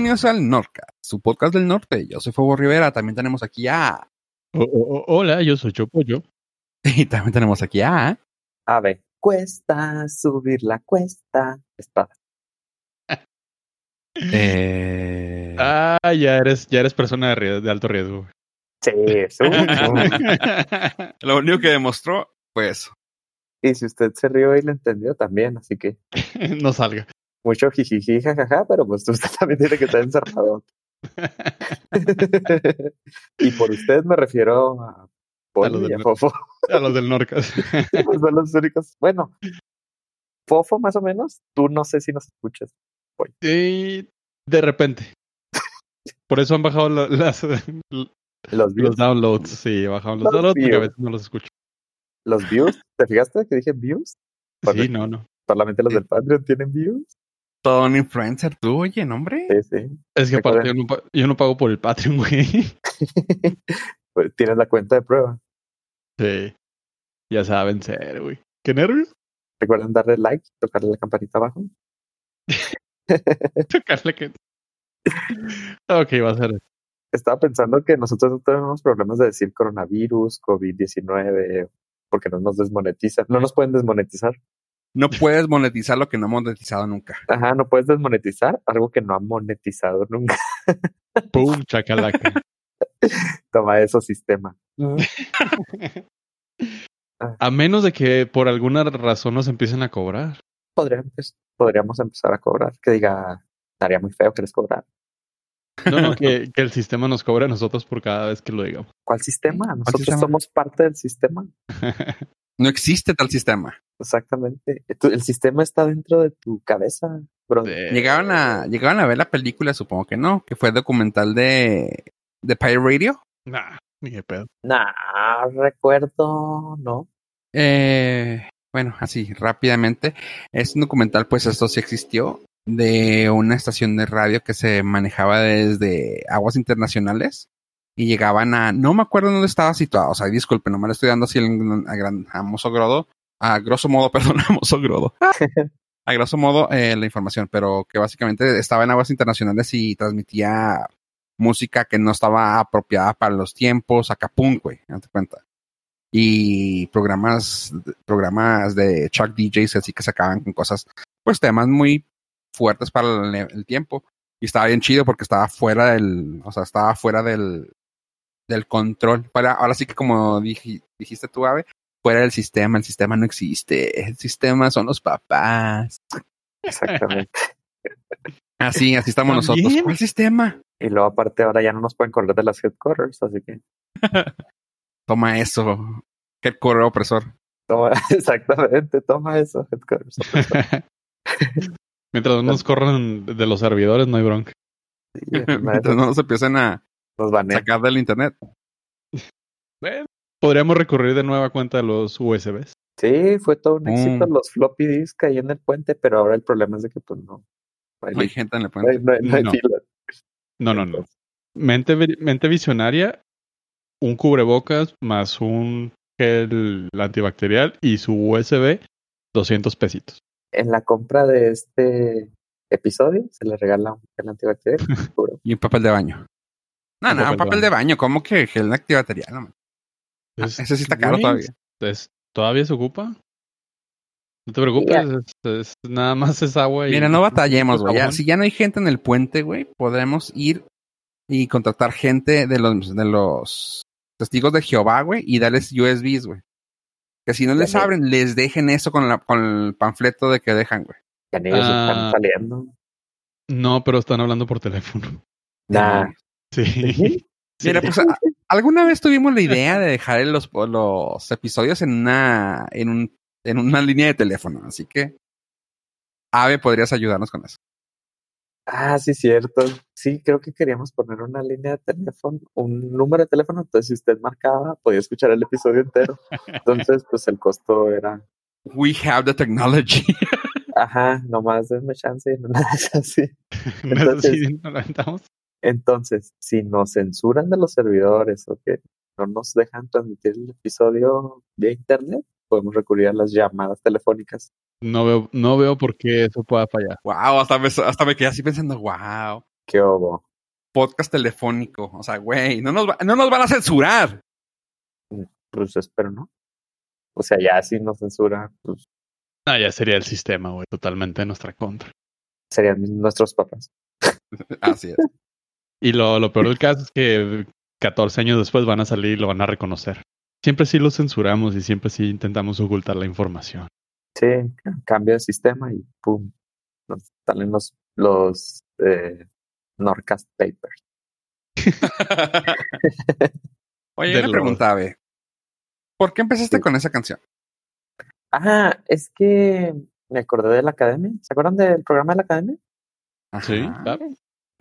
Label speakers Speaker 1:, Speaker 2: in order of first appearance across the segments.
Speaker 1: bienvenidos al Norca, su podcast del norte. Yo soy Fuego Rivera. También tenemos aquí a.
Speaker 2: Oh, oh, oh, hola, yo soy Chopollo.
Speaker 1: Y también tenemos aquí a.
Speaker 3: A ver, cuesta subir la cuesta. Espada.
Speaker 1: Eh...
Speaker 2: Ah, ya eres, ya eres persona de, alto riesgo.
Speaker 3: Sí, sí.
Speaker 1: Lo único que demostró fue eso.
Speaker 3: y si usted se rió y lo entendió también, así que
Speaker 2: no salga.
Speaker 3: Mucho jijiji, jajaja, pero pues usted también tiene que estar encerrado. y por usted me refiero a Poli
Speaker 2: los
Speaker 3: y a
Speaker 2: del-
Speaker 3: Fofo.
Speaker 2: A los del Norcas.
Speaker 3: Pues son los únicos. Bueno, Fofo más o menos, tú no sé si nos escuchas.
Speaker 2: y de repente. Por eso han bajado la- las,
Speaker 3: Los views,
Speaker 2: los downloads. Sí, bajaron los
Speaker 3: Los
Speaker 2: downloads porque a
Speaker 3: views.
Speaker 2: veces no los escucho.
Speaker 3: los views, ¿te fijaste que dije views?
Speaker 2: Sí, no, no.
Speaker 3: Solamente los del Patreon tienen views.
Speaker 1: Todo un influencer, tú, oye, ¿no, hombre?
Speaker 3: Sí, sí.
Speaker 2: Es que aparte yo no, yo no pago por el Patreon, güey.
Speaker 3: Pues tienes la cuenta de prueba.
Speaker 2: Sí. Ya saben ser, güey. ¿Qué nervios?
Speaker 3: Recuerden darle like, tocarle la campanita abajo.
Speaker 2: Tocarle que. Ok, va a ser.
Speaker 3: Estaba pensando que nosotros no tenemos problemas de decir coronavirus, COVID-19, porque no nos desmonetizan. No nos pueden desmonetizar.
Speaker 1: No puedes monetizar lo que no hemos monetizado nunca.
Speaker 3: Ajá, no puedes desmonetizar algo que no ha monetizado nunca.
Speaker 2: ¡Pum! Chacalaca.
Speaker 3: Toma eso, sistema.
Speaker 2: A menos de que por alguna razón nos empiecen a cobrar.
Speaker 3: Podríamos, podríamos empezar a cobrar. Que diga, estaría muy feo que les cobrar.
Speaker 2: No, no, que, que el sistema nos cobre a nosotros por cada vez que lo digamos.
Speaker 3: ¿Cuál sistema? Nosotros
Speaker 1: sistema?
Speaker 3: somos parte del sistema.
Speaker 1: No existe tal sistema.
Speaker 3: Exactamente. El sistema está dentro de tu cabeza, bro.
Speaker 2: De-
Speaker 1: Llegaron a, llegaron a ver la película, supongo que no, que fue documental de, de Pirate Radio.
Speaker 2: Nah, ni de pedo.
Speaker 3: Nah, recuerdo, no.
Speaker 1: Eh, bueno, así rápidamente. Es un documental, pues esto sí existió, de una estación de radio que se manejaba desde aguas internacionales y llegaban a, no me acuerdo dónde estaba situado, o sea, disculpen, no me lo estoy dando así a, gran, a mozo grodo, a grosso modo, perdón, a mozo grodo. A grosso modo eh, la información, pero que básicamente estaba en aguas internacionales y transmitía música que no estaba apropiada para los tiempos, acapunk, güey, date cuenta y programas programas de Chuck DJs así que sacaban con cosas pues temas muy fuertes para el, el tiempo y estaba bien chido porque estaba fuera del o sea estaba fuera del del control para ahora sí que como dij- dijiste tú Ave fuera del sistema el sistema no existe el sistema son los papás
Speaker 3: Exactamente.
Speaker 1: así así estamos
Speaker 2: También.
Speaker 1: nosotros ¿cuál sistema?
Speaker 3: y luego aparte ahora ya no nos pueden correr de las headquarters, así que
Speaker 1: toma eso headquarter opresor
Speaker 3: toma, exactamente, toma eso, headquarters.
Speaker 2: Mientras no nos corran de los servidores, no hay bronca.
Speaker 3: Sí,
Speaker 1: mientras no nos empiecen a
Speaker 3: nos
Speaker 1: sacar del internet
Speaker 2: Bueno, podríamos recurrir de nueva cuenta a los USBs.
Speaker 3: Sí, fue todo un éxito
Speaker 1: Mm.
Speaker 3: los floppy disks ahí en el puente, pero ahora el problema es de que pues no. No hay,
Speaker 1: no hay gente en el
Speaker 3: no hay-
Speaker 1: puente
Speaker 3: no hay- no hay
Speaker 2: No. No, no, no. Mente, mente visionaria, un cubrebocas más un gel antibacterial y su USB, 200 pesitos.
Speaker 3: En la compra de este episodio se le regala un gel antibacterial. seguro.
Speaker 1: Y un papel de baño. No, no,
Speaker 2: papel
Speaker 1: un papel
Speaker 2: de
Speaker 1: baño. ¿Cómo que gel antibacterial? No. Ah,
Speaker 2: Es-
Speaker 1: ese sí está caro
Speaker 2: güey,
Speaker 1: todavía.
Speaker 2: es- ¿Todavía se ocupa? No te preocupes, es, es- nada más es agua y...
Speaker 1: Mira, no batallemos, güey. Si ya no hay gente en el puente, güey, podremos ir y contratar gente de los, de los testigos de Jehová, güey, y darles USBs, güey. Que si no les abren, les dejen eso con, la, con el panfleto de que dejan, güey.
Speaker 3: Ya ni ellos
Speaker 2: Ah.
Speaker 3: están saliendo.
Speaker 2: No, pero están hablando por teléfono.
Speaker 3: Nah.
Speaker 2: Sí.
Speaker 3: Sí.
Speaker 1: Mira, pues alguna vez tuvimos la idea de dejar los, los episodios en una, en un, en una línea de teléfono, así que Ave, podrías ayudarnos con eso.
Speaker 3: Ah, sí, cierto. Sí, creo que queríamos poner una línea de teléfono, un número de teléfono. Entonces, si usted marcaba, podía escuchar el episodio entero. Entonces, pues el costo era,
Speaker 1: We have the technology.
Speaker 3: ajá, nomás denme chance y no nada es así.
Speaker 2: No es
Speaker 3: Entonces-
Speaker 2: así, ¿no la aventamos?
Speaker 3: Entonces, si nos censuran de los servidores o que no nos dejan transmitir el episodio vía internet, podemos recurrir a las llamadas telefónicas.
Speaker 2: No veo, no veo por qué eso pueda fallar.
Speaker 1: wow, hasta me, hasta me quedé así pensando, wow.
Speaker 3: ¿Qué hubo?
Speaker 1: Podcast telefónico. O sea, güey, no nos, va- no nos van a censurar.
Speaker 3: Pues espero, ¿no? O sea, ya si nos censura, pues
Speaker 2: Ah, ya sería el sistema, güey, totalmente en nuestra contra.
Speaker 3: serían nuestros papás.
Speaker 1: Así es.
Speaker 2: Y lo, lo peor del caso es que 14 años después van a salir y lo van a reconocer. Siempre sí lo censuramos y siempre sí intentamos ocultar la información.
Speaker 3: Sí, ca- cambia el sistema y pum, nos salen los, los eh, Norcast Papers.
Speaker 1: Oye,
Speaker 2: De
Speaker 1: una pregunta, Ave. ¿Por qué empezaste
Speaker 3: Sí.
Speaker 1: con esa canción?
Speaker 3: Ah, es que me acordé de la academia. ¿Se acuerdan del programa de la academia?
Speaker 2: Sí,
Speaker 1: Ajá.
Speaker 2: claro.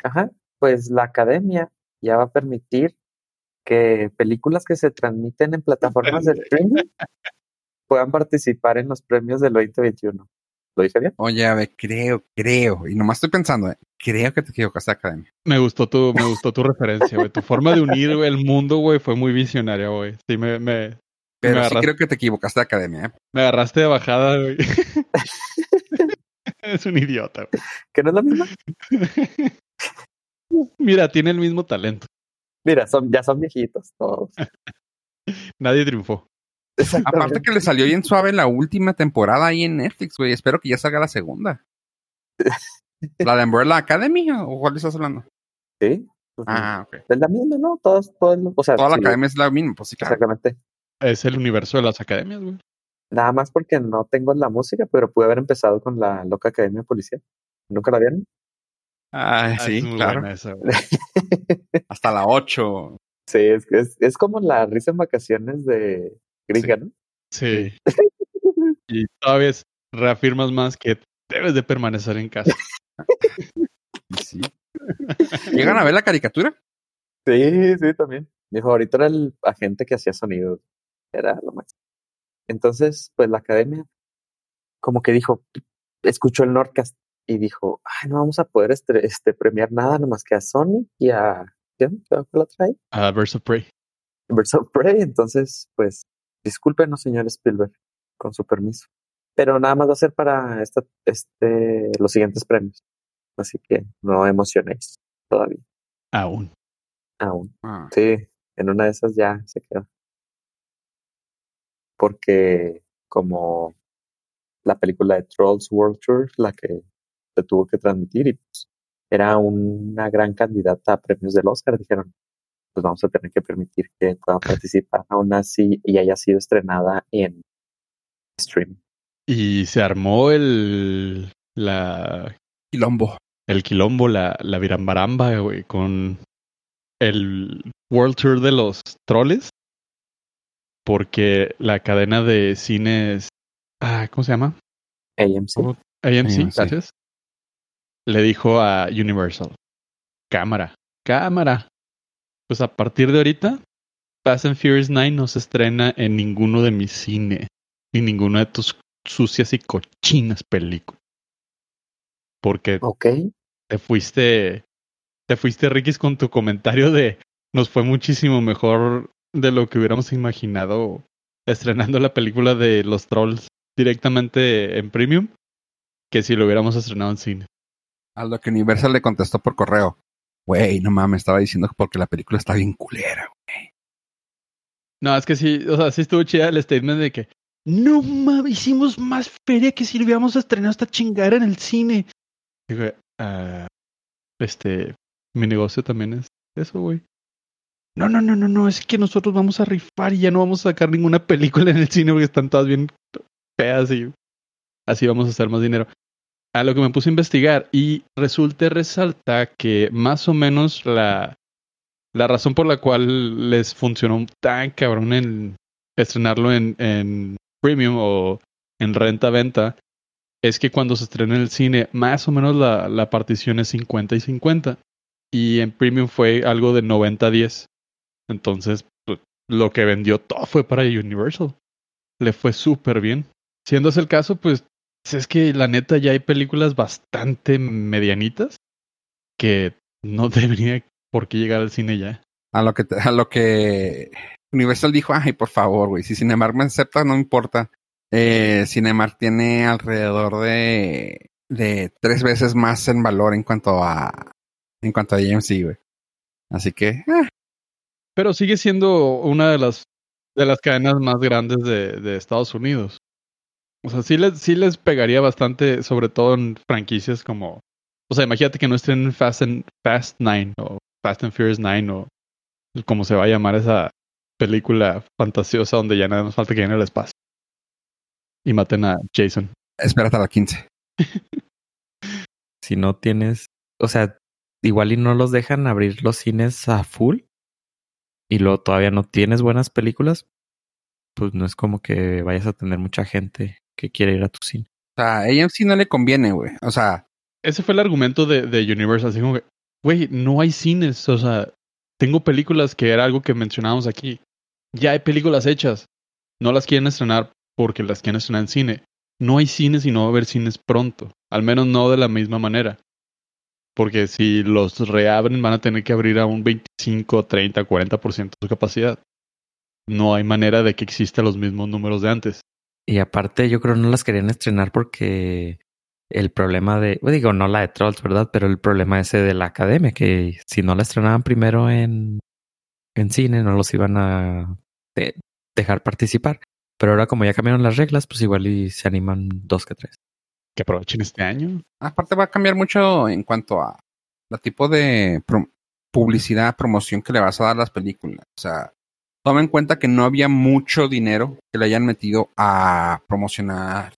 Speaker 3: Ajá, pues la academia ya va a permitir que películas que se transmiten en plataformas de streaming puedan participar en los premios del 2021. ¿Lo dije bien?
Speaker 1: Oye, Ave, creo, creo, y nomás estoy pensando, eh, creo que te equivocaste, Academia.
Speaker 2: Me gustó tu, me gustó tu referencia, güey. Tu forma de unir el mundo, güey, fue muy visionaria, güey. Sí, me, me,
Speaker 1: Pero
Speaker 2: Me
Speaker 1: sí creo que te equivocaste, Academia. ¿eh?
Speaker 2: me agarraste de bajada, güey. es un idiota, güey.
Speaker 3: ¿Que no es lo mismo?
Speaker 2: Mira, tiene el mismo talento.
Speaker 3: Mira, son, ya son viejitos todos.
Speaker 2: Nadie triunfó.
Speaker 1: Aparte que le salió bien suave la última temporada ahí en Netflix, güey. Espero que ya salga la segunda. ¿La de Umbrella Academy o cuál estás hablando?
Speaker 3: Sí.
Speaker 1: Ah, ok.
Speaker 3: Es la misma, ¿no? Todos, todo el- o sea,
Speaker 1: Toda la
Speaker 3: sí,
Speaker 1: academia es la misma, pues sí, claro.
Speaker 3: Exactamente.
Speaker 2: Es el universo de las academias, güey.
Speaker 3: Nada más porque no tengo la música, pero pude haber empezado con la loca academia policial. ¿Nunca la vieron?
Speaker 1: Ay,
Speaker 2: Ah,
Speaker 1: sí,
Speaker 2: es muy
Speaker 1: claro.
Speaker 2: buena esa.
Speaker 1: Hasta la 8.
Speaker 3: Sí, es, es, es como la risa en vacaciones de gringa, ¿no?
Speaker 2: Sí. Y todavía reafirmas más que debes de permanecer en casa.
Speaker 1: Sí. ¿Llegan a ver la caricatura?
Speaker 3: Sí, sí, también. Mi favorito era el agente que hacía sonidos. Era lo más. Entonces, pues la academia, como que dijo, escuchó el Nordcast y dijo, ay, no vamos a poder este, este, premiar nada nomás que a Sonic y a. ¿Quién? ¿Qué la trae?
Speaker 2: A Birds of Prey.
Speaker 3: Birds of Prey. Entonces, pues, discúlpenos, señor Spielberg, con su permiso. Pero nada más va a ser para esta, este, los siguientes premios. Así que no emocionéis todavía,
Speaker 2: Aún.
Speaker 3: aún.
Speaker 1: Ah,
Speaker 3: Sí, en una de esas ya se queda. Porque como la película de Trolls World Tour, la que se tuvo que transmitir y pues era una gran candidata a premios del Oscar, dijeron, pues vamos a tener que permitir que pueda participar aún así y haya sido estrenada en stream.
Speaker 2: Y se armó el. La,
Speaker 1: quilombo.
Speaker 2: el quilombo, la, la virambaramba, güey, con el World Tour de los troles. Porque la cadena de cines. Ah, ¿Cómo se llama?
Speaker 3: AMC.
Speaker 2: ¿Cómo? AMC,
Speaker 1: AMC.
Speaker 2: gracias. Le dijo a Universal: Cámara, cámara. Pues a partir de ahorita, Fast and Furious 9 no se estrena en ninguno de mis cines. Ni ninguna de tus sucias y cochinas películas. Porque
Speaker 3: Ok.
Speaker 2: te fuiste, te fuiste Rikis con tu comentario de nos fue muchísimo mejor de lo que hubiéramos imaginado estrenando la película de los trolls directamente en premium que si lo hubiéramos estrenado en cine.
Speaker 1: A lo que Universal le contestó por correo. Güey, no mames, estaba diciendo porque la película está bien culera. güey".
Speaker 2: No, es que sí, o sea, sí estuvo chida el statement de que no mames, hicimos más feria que si hubiéramos estrenado esta chingada en el cine. Digo, ah, este, mi negocio también es eso, güey. No, no, no, no, no, es que nosotros vamos a rifar y ya no vamos a sacar ninguna película en el cine porque están todas bien feas y así vamos a hacer más dinero. A lo que me puse a investigar y resulta resalta que más o menos la, la razón por la cual les funcionó tan cabrón en estrenarlo en, en premium o en renta-venta es que cuando se estrena en el cine, más o menos la, la partición es 50 y 50. Y en premium fue algo de 90-10. Entonces, pues, lo que vendió todo fue para Universal. Le fue súper bien. Siendo ese el caso, pues es que la neta ya hay películas bastante medianitas que no debería por qué llegar al cine ya.
Speaker 1: A lo que, a lo que Universal dijo, ay, por favor, güey, si Cinemark me acepta, no importa. Eh, Cinemark tiene alrededor de, de tres veces más en valor en cuanto a, en cuanto a AMC, güey. Así que, eh,
Speaker 2: Pero sigue siendo una de las de las cadenas más grandes de, de Estados Unidos. O sea, sí les, sí les pegaría bastante, sobre todo en franquicias como. O sea, imagínate que no estén en Fast and Fast 9 o Fast and Furious 9 o como se va a llamar esa película fantasiosa donde ya nada más falta que llene el espacio. Y maten a Jason.
Speaker 1: espérate a la 15.
Speaker 4: Si no tienes, o sea, igual y no los dejan abrir los cines a full y luego todavía no tienes buenas películas, pues no es como que vayas a tener mucha gente que quiere ir a tu cine.
Speaker 1: O sea, a AMC no le conviene, güey. O sea,
Speaker 2: Ese fue el argumento de, de Universal. Así como que, güey, no hay cines. O sea, tengo películas que era algo que mencionábamos aquí. Ya hay películas hechas. No las quieren estrenar porque las quieren estrenar en cine. No hay cines y no va a haber cines pronto. Al menos no de la misma manera. Porque si los reabren van a tener que abrir a un 25, 30, 40% de su capacidad. No hay manera de que exista los mismos números de antes.
Speaker 4: Y aparte, yo creo no las querían estrenar porque el problema de, bueno, digo, no la de Trolls, ¿verdad? Pero el problema ese de la academia, que si no la estrenaban primero en, en cine, no los iban a de- dejar participar. Pero ahora como ya cambiaron las reglas, pues igual y se animan dos que tres.
Speaker 2: Que aprovechen este año.
Speaker 1: aparte va a cambiar mucho en cuanto a la tipo de pro- publicidad, promoción que le vas a dar a las películas. O sea, toma en cuenta que no había mucho dinero que le hayan metido a promocionar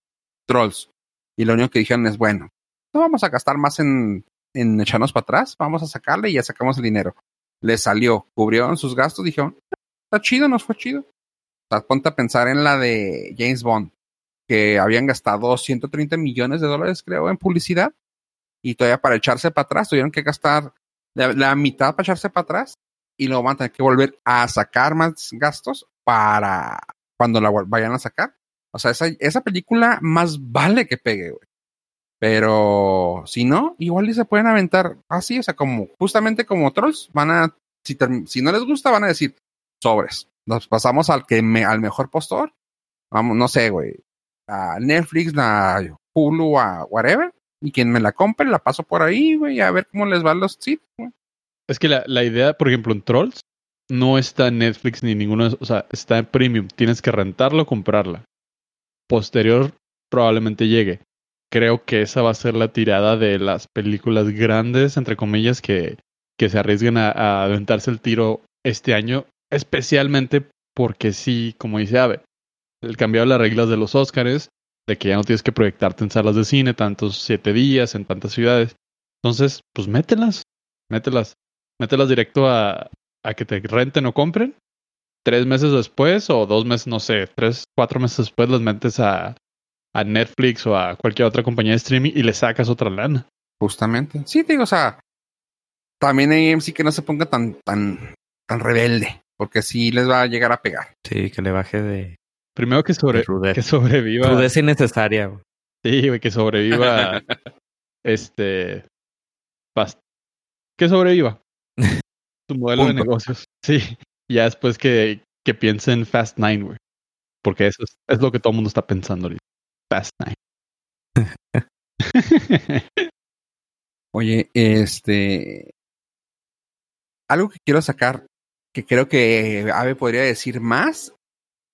Speaker 1: Trolls. Y lo único que dijeron es, bueno, no vamos a gastar más en, en echarnos para atrás, vamos a sacarle y ya sacamos el dinero. Les salió, cubrieron sus gastos, dijeron, está chido, nos fue chido. Ponte a pensar en la de James Bond, que habían gastado 130 millones de dólares, creo, en publicidad. Y todavía para echarse para atrás, tuvieron que gastar la mitad para echarse para atrás. Y luego van a tener que volver a sacar más gastos para cuando la vayan a sacar. O sea, esa, esa película más vale que pegue, güey. Pero si no, igual y se pueden aventar así, o sea, como justamente como trolls, van a, si, si no les gusta, van a decir sobres. Nos pasamos al que me, al mejor postor. Vamos, no sé, güey. A Netflix, a Hulu, a whatever. Y quien me la compre, la paso por ahí, güey, a ver cómo les van los sitios, güey.
Speaker 2: Es que la, la idea, por ejemplo, en Trolls, no está en Netflix ni ninguno, de- o sea, está en Premium. Tienes que rentarlo o comprarla. Posterior probablemente llegue. Creo que esa va a ser la tirada de las películas grandes, entre comillas, que, que se arriesguen a, aventarse el tiro este año, especialmente porque sí, como dice Ave, el cambiado las reglas de los Óscares, de que ya no tienes que proyectarte en salas de cine tantos siete días en tantas ciudades. Entonces, pues mételas, mételas mételas directo a, a que te renten o compren. Tres meses después o dos meses, no sé, tres, cuatro meses después las metes a, a Netflix o a cualquier otra compañía de streaming y le sacas otra lana.
Speaker 1: Justamente. Sí, te digo, o sea, también hay AMC que no se ponga tan, tan, tan rebelde, porque sí les va a llegar a pegar.
Speaker 4: Sí, que le baje de,
Speaker 2: Primero que, sobre,
Speaker 4: de
Speaker 2: que sobreviva.
Speaker 4: Rudeza innecesaria.
Speaker 2: Sí, güey, que sobreviva. este. bast- Que sobreviva. Su modelo de negocios. Sí. Ya después que, que piense en Fast Nine, güey. Porque eso es, es lo que todo el mundo está pensando ahorita. Fast Nine.
Speaker 1: Oye, este. Algo que quiero sacar, que creo que Ave podría decir más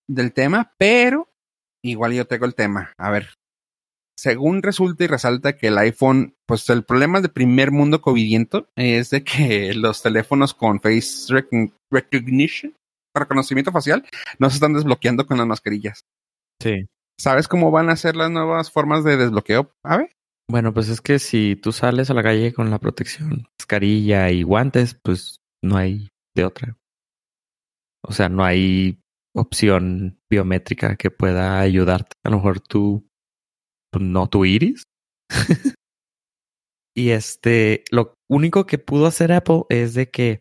Speaker 1: del tema, pero igual yo tengo el tema. A ver. Según resulta y resalta que el iPhone, pues el problema de primer mundo covidiento es de que los teléfonos con face recogn- recognition, reconocimiento facial, no se están desbloqueando con las mascarillas.
Speaker 4: Sí.
Speaker 1: ¿Sabes cómo van a ser las nuevas formas de desbloqueo, Ave?
Speaker 4: Bueno, pues es que si tú sales a la calle con la protección, mascarilla y guantes, pues no hay de otra. O sea, no hay opción biométrica que pueda ayudarte. A lo mejor tú, no tu iris. y este, lo único que pudo hacer Apple es de que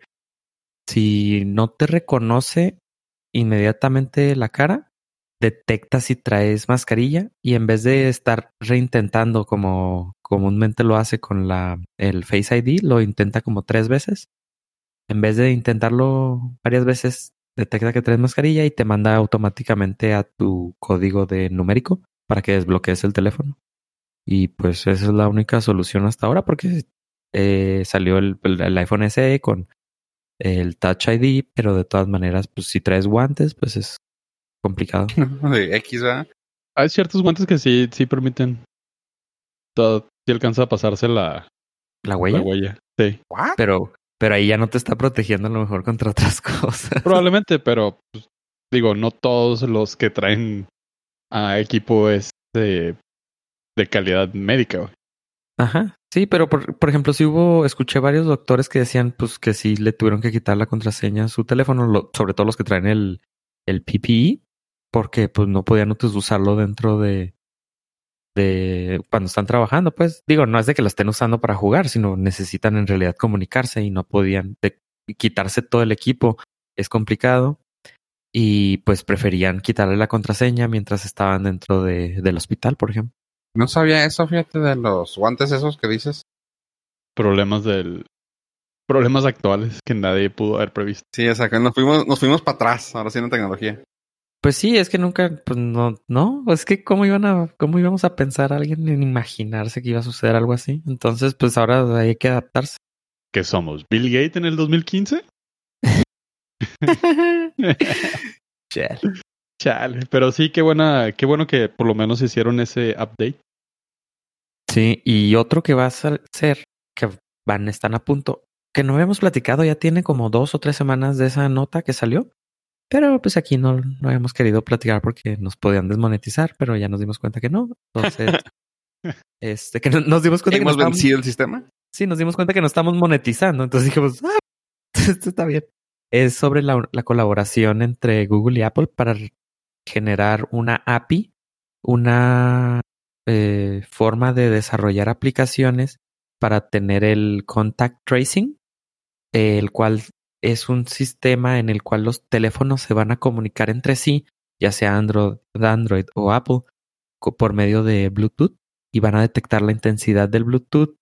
Speaker 4: si no te reconoce inmediatamente la cara, detecta si traes mascarilla y en vez de estar reintentando como comúnmente lo hace con la el Face ID, lo intenta como tres veces. En vez de intentarlo varias veces, detecta que traes mascarilla y te manda automáticamente a tu código de numérico para que desbloquees el teléfono. Y pues esa es la única solución hasta ahora porque eh, salió el, el- iPhone SE con el Touch ID, pero de todas maneras, pues si traes guantes, pues es complicado.
Speaker 1: De X, ¿verdad?
Speaker 2: Hay ciertos guantes que sí, sí permiten. Todo, sí alcanza a pasarse la,
Speaker 4: La huella,
Speaker 2: la huella. Sí.
Speaker 1: ¿What?
Speaker 4: pero pero ahí ya no te está protegiendo a lo mejor contra otras cosas.
Speaker 2: Probablemente, pero pues, digo, no todos los que traen a equipo es de, de calidad médica.
Speaker 4: Ajá. Sí, pero por, por ejemplo, sí hubo, escuché varios doctores que decían pues que sí le tuvieron que quitar la contraseña a su teléfono, sobre todo los que traen el, el PPE, porque pues no podían usarlo dentro de, de cuando están trabajando, pues digo, no es de que lo estén usando para jugar, sino necesitan en realidad comunicarse y no podían quitarse todo el equipo, es complicado. Y pues preferían quitarle la contraseña mientras estaban dentro de, del hospital, por ejemplo.
Speaker 1: No sabía eso, fíjate, de los guantes esos que dices.
Speaker 2: Problemas del. Problemas actuales que nadie pudo haber previsto.
Speaker 1: Sí, o sea, que nos fuimos, nos fuimos para atrás, ahora sí en la tecnología.
Speaker 4: Pues sí, es que nunca, pues no, no, es que cómo iban a, cómo íbamos a pensar a alguien en imaginarse que iba a suceder algo así. Entonces, pues ahora hay que adaptarse.
Speaker 2: ¿Qué somos? ¿Bill Gates en el 2015?
Speaker 4: Chale.
Speaker 2: Chale. Pero sí, qué buena, qué bueno que por lo menos hicieron ese update.
Speaker 4: Sí, y otro que va a ser, que van, están a punto, que no habíamos platicado, ya tiene como dos o tres semanas de esa nota que salió. Pero pues aquí no, no habíamos querido platicar porque nos podían desmonetizar, pero ya nos dimos cuenta que no. Entonces, este, que no- nos dimos cuenta que no
Speaker 1: Hemos vencido el sistema.
Speaker 4: Sí, nos dimos cuenta que no estamos monetizando. Entonces dijimos, ah, esto está bien. Es sobre la, la colaboración entre Google y Apple para generar una API, una eh, forma de desarrollar aplicaciones para tener el contact tracing, el cual es un sistema en el cual los teléfonos se van a comunicar entre sí, ya sea Android, Android o Apple, por medio de Bluetooth y van a detectar la intensidad del Bluetooth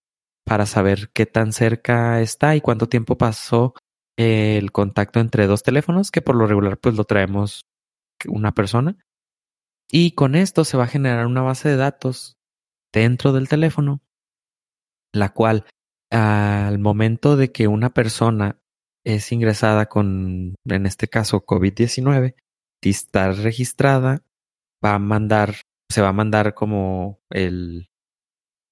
Speaker 4: para saber qué tan cerca está y cuánto tiempo pasó el contacto entre dos teléfonos, que por lo regular pues lo traemos una persona. Y con esto se va a generar una base de datos dentro del teléfono, la cual al momento de que una persona es ingresada con, en este caso, COVID-19, si está registrada, va a mandar, se va a mandar como el,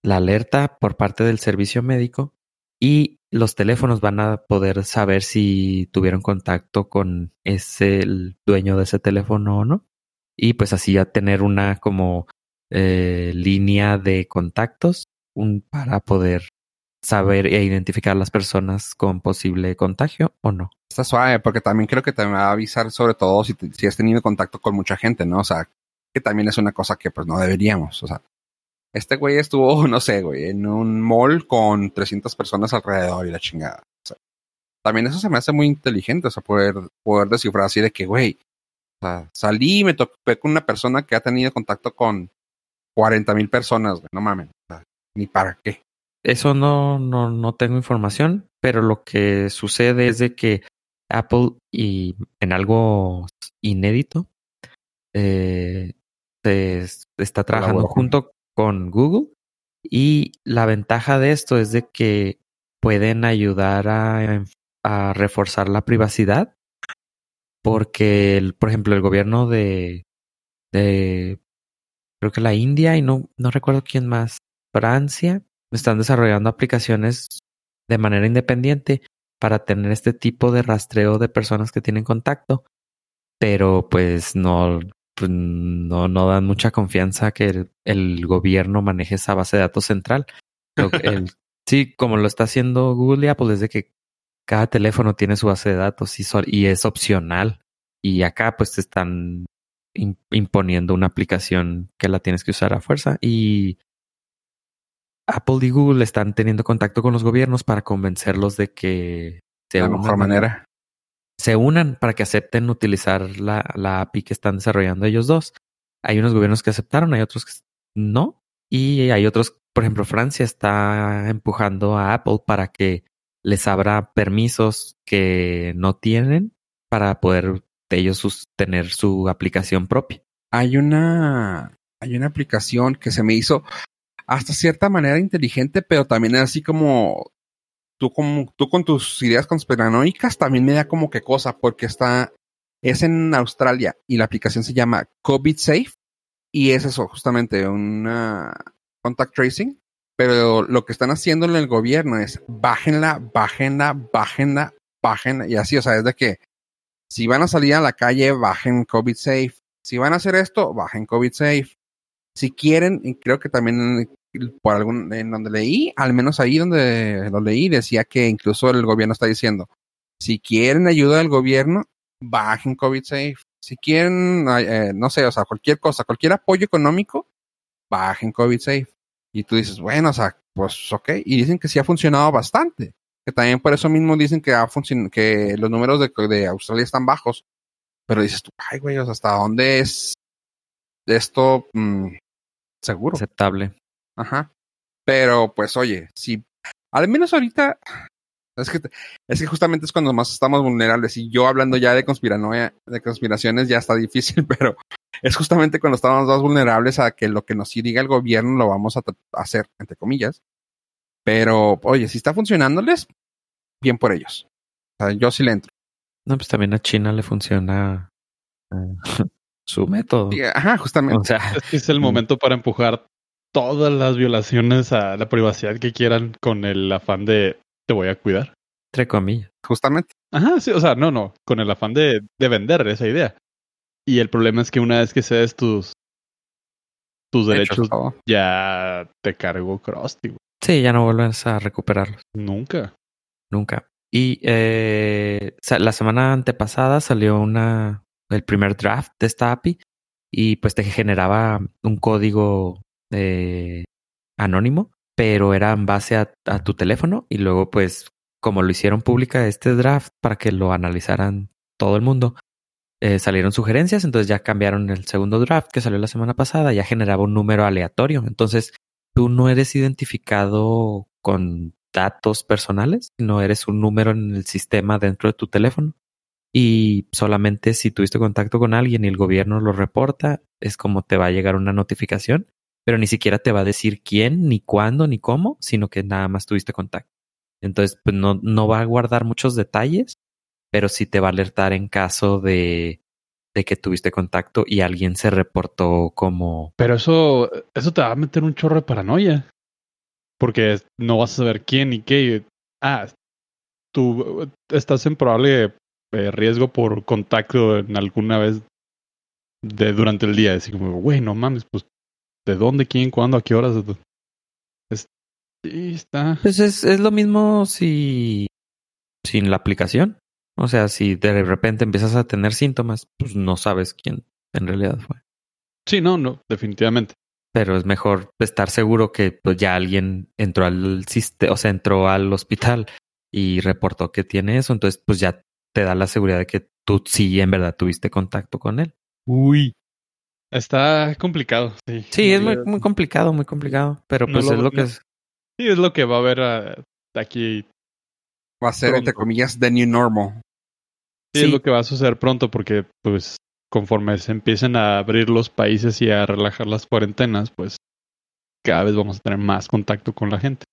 Speaker 4: la alerta por parte del servicio médico y los teléfonos van a poder saber si tuvieron contacto con ese dueño de ese teléfono o no. Y pues así a tener una como eh, línea de contactos para poder saber e identificar a las personas con posible contagio o no.
Speaker 1: Está suave, porque también creo que te va a avisar sobre todo si, te- si has tenido contacto con mucha gente, ¿no? O sea, que también es una cosa que pues no deberíamos, o sea. Este güey estuvo, no sé, güey, en un mall con 300 personas alrededor y la chingada. O sea, también eso se me hace muy inteligente, o sea, poder, poder descifrar así de que, güey, o sea, salí y me topé con una persona que ha tenido contacto con 40 mil personas, güey, no mames, o sea, ni para qué.
Speaker 4: Eso no, no, no tengo información, pero lo que sucede es de que Apple y en algo inédito eh, se está trabajando junto con Google. Y la ventaja de esto es de que pueden ayudar a, reforzar la privacidad porque, por ejemplo, el gobierno de, de creo que la India y no, no recuerdo quién más, Francia, están desarrollando aplicaciones de manera independiente para tener este tipo de rastreo de personas que tienen contacto, pero pues no, pues, no, no dan mucha confianza que el, el gobierno maneje esa base de datos central. El- sí, como lo está haciendo Google y Apple, es de que cada teléfono tiene su base de datos y, so- y es opcional. Y acá pues te están im- imponiendo una aplicación que la tienes que usar a fuerza y Apple y Google están teniendo contacto con los gobiernos para convencerlos de que
Speaker 1: De la mejor manera.
Speaker 4: Se unan para que acepten utilizar la, la API que están desarrollando ellos dos. Hay unos gobiernos que aceptaron, hay otros que no. Y hay otros, por ejemplo, Francia está empujando a Apple para que les abra permisos que no tienen para poder ellos tener su aplicación propia.
Speaker 1: hay una hay una aplicación que se me hizo hasta cierta manera inteligente, pero también es así como tú, como, tú con tus ideas conspiranoicas también me da como que cosa, porque está, es en Australia y la aplicación se llama COVID Safe y es eso, justamente una contact tracing. Pero lo que están haciendo en el gobierno es bájenla, bájenla, bájenla, bájenla. Y así, o sea, es de que si van a salir a la calle, bajen COVID safe. Si van a hacer esto, bajen COVID safe. Si quieren, y creo que también por algún, en donde leí, al menos ahí donde lo leí, decía que incluso el gobierno está diciendo, si quieren ayuda del gobierno, bajen COVID safe. Si quieren, eh, no sé, o sea, cualquier cosa, cualquier apoyo económico, bajen COVID safe. Y tú dices, bueno, o sea, pues ok. Y dicen que sí ha funcionado bastante. Que también por eso mismo dicen que, ha que los números de, de Australia están bajos. Pero dices tú, ay, güey, o sea, ¿hasta dónde es esto mm, seguro?
Speaker 4: Aceptable.
Speaker 1: Ajá. Pero pues oye, si al menos ahorita es que, es que justamente es cuando más estamos vulnerables. Y yo hablando ya de conspiranoia, de conspiraciones, ya está difícil, pero es justamente cuando estamos más vulnerables a que lo que nos diga el gobierno lo vamos a hacer, entre comillas. Pero, oye, si está funcionándoles, bien por ellos. O sea, yo sí le entro.
Speaker 4: No, pues también a China le funciona eh, su método.
Speaker 1: ajá, justamente.
Speaker 2: O sea, es el momento para empujar todas las violaciones a la privacidad que quieran con el afán de te voy a cuidar.
Speaker 4: Entre comillas.
Speaker 1: Justamente.
Speaker 2: Ajá, sí, o sea, no, no, con el afán de, de vender esa idea. Y el problema es que una vez que cedes tus, tus derechos, ya te cargo Krusty.
Speaker 4: Sí, ya no vuelves a recuperarlos.
Speaker 2: Nunca.
Speaker 4: Nunca. Y eh, la semana antepasada salió una el primer draft de esta API y pues te generaba un código eh, anónimo pero era en base a, tu teléfono y luego pues como lo hicieron pública este draft para que lo analizaran todo el mundo, eh, salieron sugerencias, entonces ya cambiaron el segundo draft que salió la semana pasada, ya generaba un número aleatorio, entonces tú no eres identificado con datos personales, no eres un número en el sistema dentro de tu teléfono. Y solamente si tuviste contacto con alguien y el gobierno lo reporta, es como te va a llegar una notificación pero ni siquiera te va a decir quién, ni cuándo, ni cómo, sino que nada más tuviste contacto. Entonces, pues no, no va a guardar muchos detalles, pero sí te va a alertar en caso de, de que tuviste contacto y alguien se reportó como...
Speaker 2: Pero eso, eso te va a meter un chorro de paranoia. Porque no vas a saber quién y qué. Ah, tú estás en probable eh, riesgo por contacto en alguna vez de durante el día. Así como, güey, no mames, pues de dónde, quién, cuándo, a qué horas. Es, sí, está.
Speaker 4: Pues es, es lo mismo si sin la aplicación. O sea, si de repente empiezas a tener síntomas, pues no sabes quién en realidad fue.
Speaker 2: Sí, no, no, definitivamente.
Speaker 4: Pero es mejor estar seguro que pues ya alguien entró al sistema, o sea, entró al hospital y reportó que tiene eso, entonces pues ya te da la seguridad de que tú sí en verdad tuviste contacto con él.
Speaker 2: Uy, Está complicado, sí.
Speaker 4: Sí, es muy, muy complicado, muy complicado. Pero pues es lo que es.
Speaker 2: Sí, es lo que va a haber uh, aquí.
Speaker 1: Va a ser, entre comillas, the new normal.
Speaker 2: Sí, es lo que va a suceder pronto porque, pues, conforme se empiecen a abrir los países y a relajar las cuarentenas, pues cada vez vamos a tener más contacto con la gente.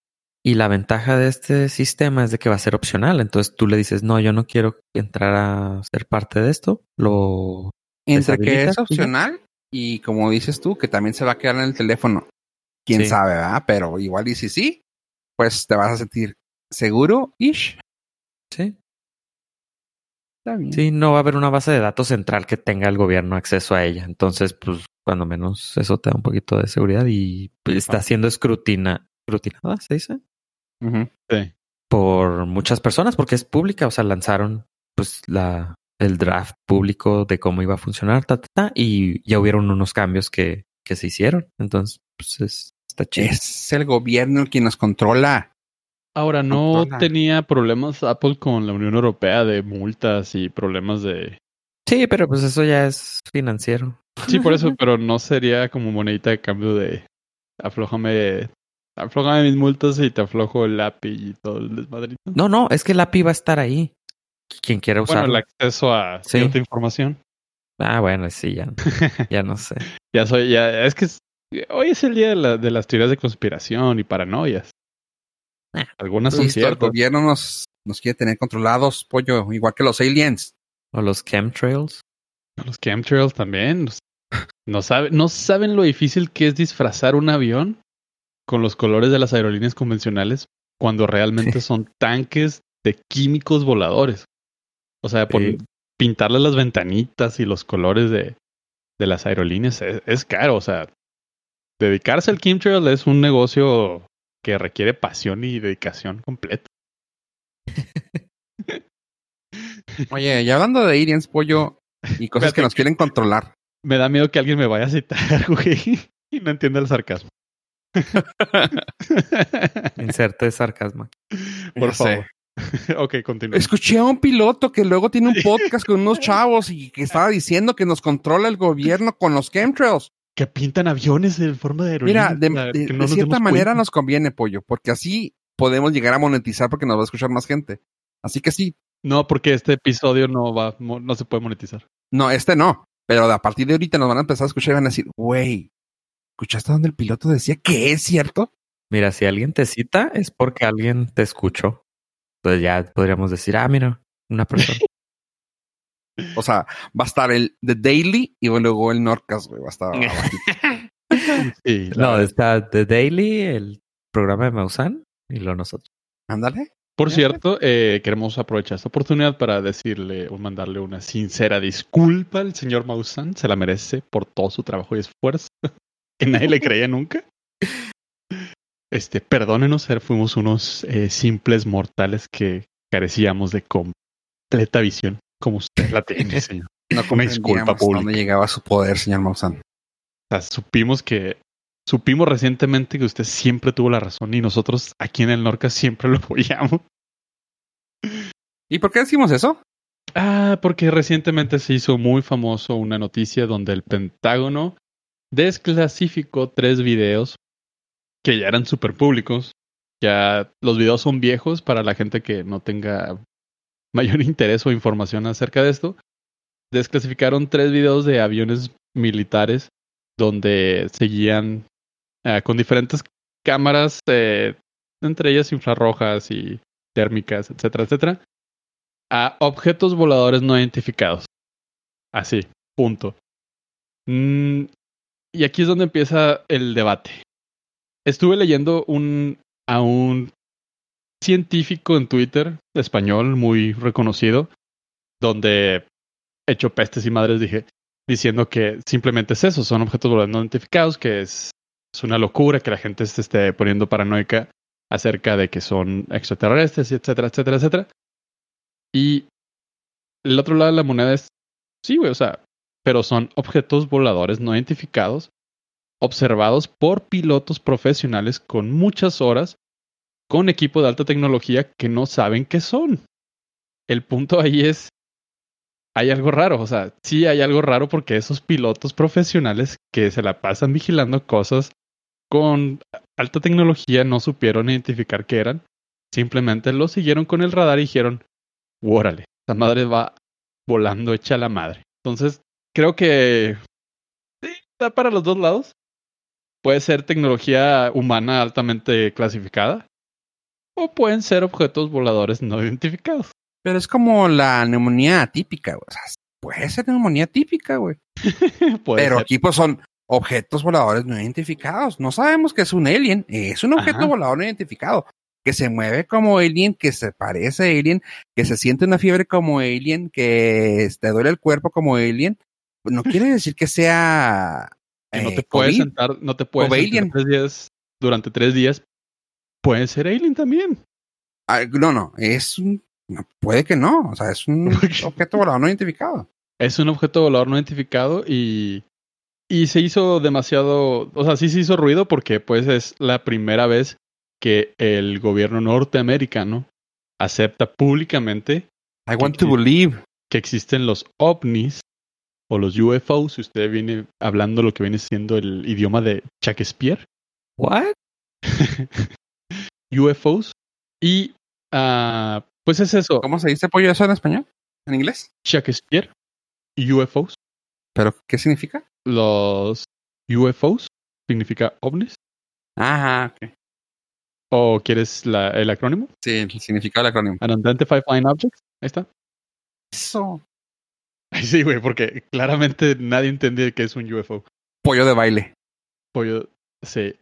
Speaker 4: Y la ventaja de este sistema es de que va a ser opcional. Entonces tú le dices, no, yo no quiero entrar a ser parte de esto. Lo.
Speaker 1: Entre que es opcional y como dices tú, que también se va a quedar en el teléfono. Quién sabe, ¿verdad? Pero igual y si sí, pues te vas a sentir seguro, ish.
Speaker 4: Sí. Está bien. Sí, no va a haber una base de datos central que tenga el gobierno acceso a ella. Entonces, pues, cuando menos eso te da un poquito de seguridad y pues, está siendo escrutina, escrutinada, ¿se dice?
Speaker 2: Sí.
Speaker 4: Por muchas personas, porque es pública, o sea, lanzaron pues la el draft público de cómo iba a funcionar, ta, ta, ta, y ya hubieron unos cambios que, que se hicieron. Entonces, pues es, está chido.
Speaker 1: Es el gobierno el quien nos controla.
Speaker 2: Ahora, ¿no tenía problemas Apple con la Unión Europea de multas y problemas de...
Speaker 4: Sí, pero pues eso ya es financiero.
Speaker 2: Sí, por eso, pero no sería como monedita de cambio de aflójame, aflójame mis multas y te aflojo el API y todo el desmadrito.
Speaker 4: No, no, es que el API va a estar ahí quien quiera usar.
Speaker 2: Bueno, el acceso a cierta información.
Speaker 4: Ah, bueno, sí, ya, ya no sé.
Speaker 2: ya soy, ya, es que hoy es el día de, las teorías de conspiración y paranoias. Algunas son
Speaker 1: Listo, el
Speaker 2: ciertas.
Speaker 1: gobierno nos, nos quiere tener controlados, pollo, igual que los aliens.
Speaker 4: O los chemtrails.
Speaker 2: Los chemtrails también. No, sabe- no saben lo difícil que es disfrazar un avión con los colores de las aerolíneas convencionales cuando realmente
Speaker 4: Sí.
Speaker 2: son tanques de químicos voladores. O sea,
Speaker 4: Sí.
Speaker 2: pintarle las ventanitas y los colores de, de las aerolíneas es, es caro. O sea, dedicarse al chemtrail es un negocio que requiere pasión y dedicación completa.
Speaker 1: Oye, y hablando de aliens, pollo, y cosas que nos quieren controlar.
Speaker 2: Me da miedo que alguien me vaya a citar, güey, y no entienda el sarcasmo.
Speaker 4: Inserte de sarcasmo.
Speaker 2: Por
Speaker 1: Ya sé.
Speaker 2: ok, continúa.
Speaker 1: Escuché a un piloto que luego tiene un podcast con unos chavos y que estaba diciendo que nos controla el gobierno con los chemtrails.
Speaker 2: Que pintan aviones en forma de aerolínea.
Speaker 1: Mira, de, de- de cierta manera
Speaker 2: cuenta.
Speaker 1: nos conviene, pollo, porque así podemos llegar a monetizar porque nos va a escuchar más gente. Así que sí,
Speaker 2: No, porque este episodio no va, no se puede monetizar.
Speaker 1: no, este no, pero a partir de ahorita nos van a empezar a escuchar y van a decir, güey, ¿escuchaste donde el piloto decía que es cierto?
Speaker 4: Mira, si alguien te cita es porque alguien te escuchó. Entonces ya podríamos decir, ah, mira, una persona.
Speaker 1: O sea, va a estar el The Daily y luego el Norcas, güey, va a estar.
Speaker 2: Sí,
Speaker 4: no,
Speaker 2: verdad.
Speaker 4: está The Daily, el programa de Mausan, y lo nosotros.
Speaker 1: Ándale.
Speaker 2: Por cierto, eh, queremos aprovechar esta oportunidad para decirle o mandarle una sincera disculpa al señor Maussan. Se la merece por todo su trabajo y esfuerzo. que nadie le creía nunca. Este, perdónenos, fuimos unos eh, simples mortales que carecíamos de completa visión, como usted la tiene, señor.
Speaker 1: No
Speaker 2: Una disculpa pública.
Speaker 1: dónde llegaba su poder, señor Maussan.
Speaker 2: O sea, supimos que, supimos recientemente que usted siempre tuvo la razón y nosotros aquí en el Norca siempre lo apoyamos.
Speaker 1: ¿Y por qué decimos eso?
Speaker 2: Ah, porque recientemente se hizo muy famoso una noticia donde el Pentágono desclasificó tres videos que ya eran súper públicos. Ya los videos son viejos para la gente que no tenga mayor interés o información acerca de esto. Desclasificaron tres videos de aviones militares donde seguían ah, con diferentes cámaras, eh, entre ellas infrarrojas y térmicas, etcétera, etcétera, a objetos voladores no identificados. Así, punto. Mm, y aquí es donde empieza el debate. Estuve leyendo un, a un científico en Twitter español muy reconocido, donde hecho pestes y madres dije, diciendo que simplemente es eso, son objetos voladores no identificados, que es, es una locura que la gente se esté poniendo paranoica acerca de que son extraterrestres, etcétera, etcétera, etcétera. Y el otro lado de la moneda es, sí, güey, o sea, pero son objetos voladores no identificados, observados por pilotos profesionales con muchas horas, con equipo de alta tecnología que no saben qué son. El punto ahí es, hay algo raro, o sea, sí hay algo raro porque esos pilotos profesionales que se la pasan vigilando cosas con alta tecnología no supieron identificar qué eran, simplemente lo siguieron con el radar y dijeron, órale, esa madre va volando hecha la madre. Entonces, creo que sí, está para los dos lados. Puede ser tecnología humana altamente clasificada o pueden ser objetos voladores no identificados.
Speaker 1: Pero es como la neumonía atípica, güey. O sea, puede ser neumonía típica, güey. Pero
Speaker 2: ser.
Speaker 1: aquí pues son objetos voladores no identificados. No sabemos que es un alien. Es un objeto
Speaker 2: Ajá.
Speaker 1: volador no identificado. Que se mueve como alien, que se parece a alien, que se siente una fiebre como alien, que te duele el cuerpo como alien. No quiere decir que sea...
Speaker 2: no
Speaker 1: eh,
Speaker 2: te puedes
Speaker 1: COVID.
Speaker 2: sentar, no te puedes sentar tres días durante tres días. Puede ser alien también.
Speaker 1: Ah, no, no, es un... puede que no. O sea, es un objeto volador no identificado.
Speaker 2: Es un objeto volador no identificado y, y se hizo demasiado, o sea, sí se hizo ruido porque pues es la primera vez que el gobierno norteamericano acepta públicamente
Speaker 1: I want to
Speaker 2: Sí.
Speaker 1: believe.
Speaker 2: que existen los ovnis o los UFOs, si usted viene hablando lo que viene siendo el idioma de Shakespeare,
Speaker 4: ¿What?
Speaker 2: UFOs, y ah, pues es eso,
Speaker 1: ¿Cómo se dice pollo eso en español? ¿En inglés?
Speaker 2: Shakespeare, UFOs,
Speaker 1: ¿Pero qué significa?
Speaker 2: los UFOs significa ovnis,
Speaker 1: Ajá, ok.
Speaker 2: ¿O quieres la- el acrónimo?
Speaker 1: Sí, el significado del acrónimo.
Speaker 2: Unidentified Flying Objects. Ahí está.
Speaker 1: Eso.
Speaker 2: Ay, sí, güey, porque claramente nadie entendía que es un UFO.
Speaker 1: Pollo de baile.
Speaker 2: Pollo, sí.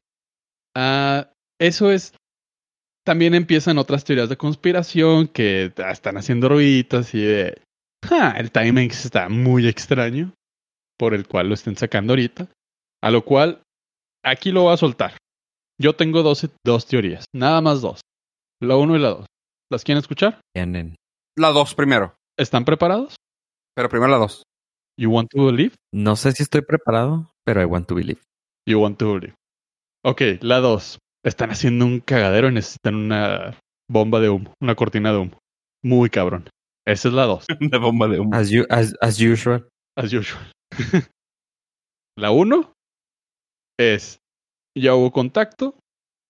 Speaker 2: Ah, eso es. También empiezan otras teorías de conspiración que están haciendo ruiditas y de. "Ja, el timing está muy extraño. Por el cual lo estén sacando ahorita. A lo cual, aquí lo voy a soltar. Yo tengo dos, dos teorías. Nada más dos. La uno y la dos. ¿Las quieren escuchar?
Speaker 4: Tienen.
Speaker 1: La dos primero.
Speaker 2: ¿Están preparados?
Speaker 1: Pero primero la dos.
Speaker 2: You want to believe?
Speaker 4: No sé si estoy preparado, pero I want to believe.
Speaker 2: You want to believe. Ok, la dos. Están haciendo un cagadero y necesitan una bomba de humo, una cortina de humo. Muy cabrón. Esa es la dos,
Speaker 1: de bomba de humo.
Speaker 4: As, you, as, as usual.
Speaker 2: as usual. la uno es, ya hubo contacto,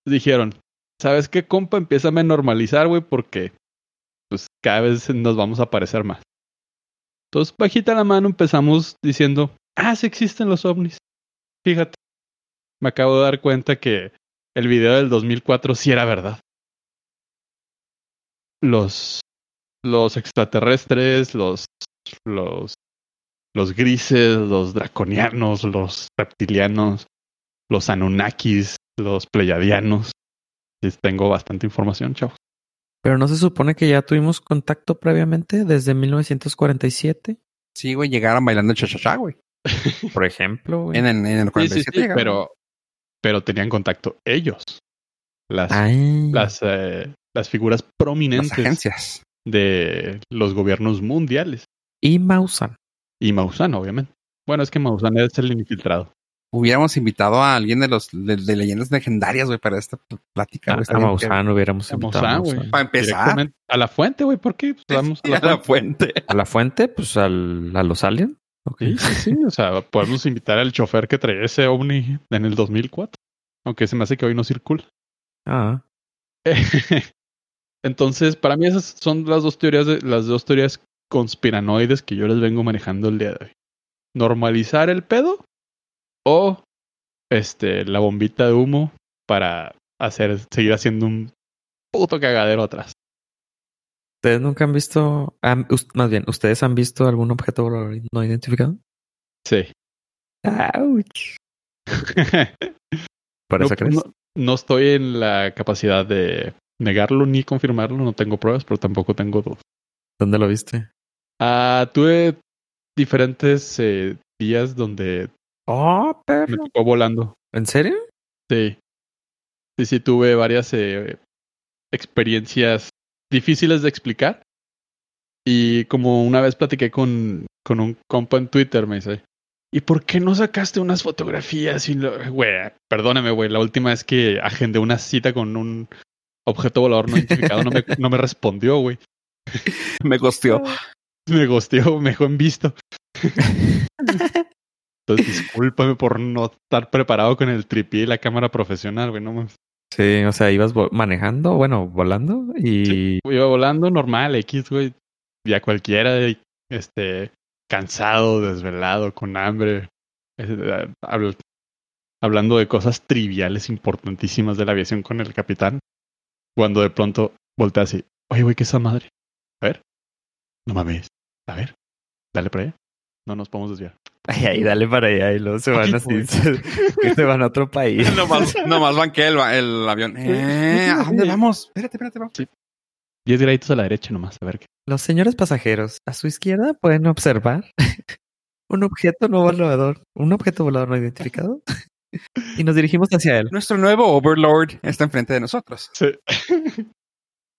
Speaker 2: dijeron, ¿sabes qué, compa? Empieza a normalizar, güey, porque pues cada vez nos vamos a parecer más. Entonces, bajita la mano empezamos diciendo, ah, sí existen los ovnis. Fíjate, me acabo de dar cuenta que el video del 2004 sí era verdad. Los, los extraterrestres, los, los, los grises, los draconianos, los reptilianos, los anunnakis, los pleiadianos. Tengo bastante información, chavos.
Speaker 4: Pero no se supone que ya tuvimos contacto previamente desde 1947,
Speaker 1: Sí, güey, llegaron bailando cha-cha-cha, güey.
Speaker 4: por ejemplo. güey.
Speaker 1: En, el- en el
Speaker 2: Sí,
Speaker 1: 47
Speaker 2: sí, sí,
Speaker 1: llegaron.
Speaker 2: pero, pero tenían contacto ellos. Las,
Speaker 4: Ay,
Speaker 2: las, eh, las figuras
Speaker 1: Las
Speaker 2: prominentes
Speaker 1: agencias.
Speaker 2: de los gobiernos mundiales.
Speaker 4: Y Mausan.
Speaker 2: Y Maussan, obviamente. Bueno, es que Maussan es el infiltrado.
Speaker 1: Hubiéramos invitado a alguien de los de, de leyendas legendarias, güey, para esta pl- plática.
Speaker 4: A,
Speaker 1: güey.
Speaker 4: a Maussan hubiéramos
Speaker 2: A
Speaker 4: invitado a
Speaker 2: Maussan.
Speaker 1: Para empezar.
Speaker 2: A la fuente, güey, ¿por qué? Pues vamos a
Speaker 1: bien.
Speaker 2: la
Speaker 1: A la
Speaker 2: fuente.
Speaker 1: fuente.
Speaker 4: A la fuente, pues al, a los aliens. Ok.
Speaker 2: Sí, sí, sí. O sea, podemos invitar al chofer que traía ese ovni en el 2004. Aunque se me hace que hoy no circula.
Speaker 4: Ah,
Speaker 2: Entonces, para mí esas son las dos teorías, de, las dos teorías conspiranoides que yo les vengo manejando el día de hoy. Normalizar el pedo o este la bombita de humo para hacer seguir haciendo un puto cagadero atrás.
Speaker 4: ¿Ustedes nunca han visto, más bien, ¿ustedes han visto algún objeto volador no identificado?
Speaker 2: Sí.
Speaker 4: Ouch. ¿Por
Speaker 2: no, no- no estoy en la capacidad de negarlo ni confirmarlo, no tengo pruebas, pero tampoco tengo dudas.
Speaker 4: ¿Dónde lo viste?
Speaker 2: Ah, tuve diferentes eh, días donde
Speaker 4: Oh,
Speaker 2: me
Speaker 4: perro.
Speaker 2: tocó volando.
Speaker 4: ¿En serio?
Speaker 2: Sí. Sí, sí, tuve varias eh, experiencias difíciles de explicar. Y como una vez platiqué con, con un compa en Twitter, me dice, ¿y por qué no sacaste unas fotografías? Y lo- Güey, perdóname, güey, la última vez que agendé una cita con un objeto volador no identificado no me, no me respondió, güey.
Speaker 1: Me costeó.
Speaker 2: Me gosteó, me dejó en visto. Entonces, discúlpame por no estar preparado con el tripié y la cámara profesional, güey, no mames.
Speaker 4: Sí, o sea, ibas manejando, bueno, volando y...
Speaker 2: Iba volando normal, X, güey. Ya cualquiera, este, cansado, desvelado, con hambre. eh, habl- hablando de cosas triviales, importantísimas de la aviación con el capitán. Cuando de pronto voltea así. Oye, güey, ¿qué es esa madre? A ver. No mames. A ver. Dale para allá. No nos podemos desviar.
Speaker 4: Ay, ay, dale para allá y luego se van así, se, que se van a otro país.
Speaker 1: nomás, nomás banqué el, el avión. Eh, ¿A dónde vamos? Espérate, espérate, vamos.
Speaker 2: 10 graditos a la derecha nomás, a ver qué.
Speaker 4: Los señores pasajeros, a su izquierda pueden observar un objeto no volador, un objeto volador no identificado. y nos dirigimos hacia él.
Speaker 1: Nuestro nuevo Overlord está enfrente de nosotros.
Speaker 2: Sí.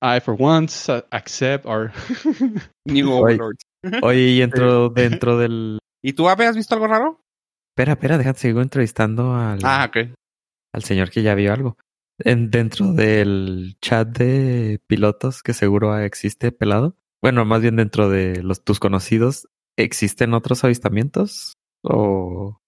Speaker 2: I, for once, uh, accept our.
Speaker 1: New. Overlord.
Speaker 4: Oye, y dentro, dentro del...
Speaker 1: ¿Y tú, Ave, has visto algo raro?
Speaker 4: Espera, espera, déjate, sigo entrevistando al,
Speaker 1: Ah, ok.
Speaker 4: al señor que ya vio algo. En, dentro del chat de pilotos que seguro existe pelado. Bueno, más bien dentro de los tus conocidos, ¿existen otros avistamientos? ¿O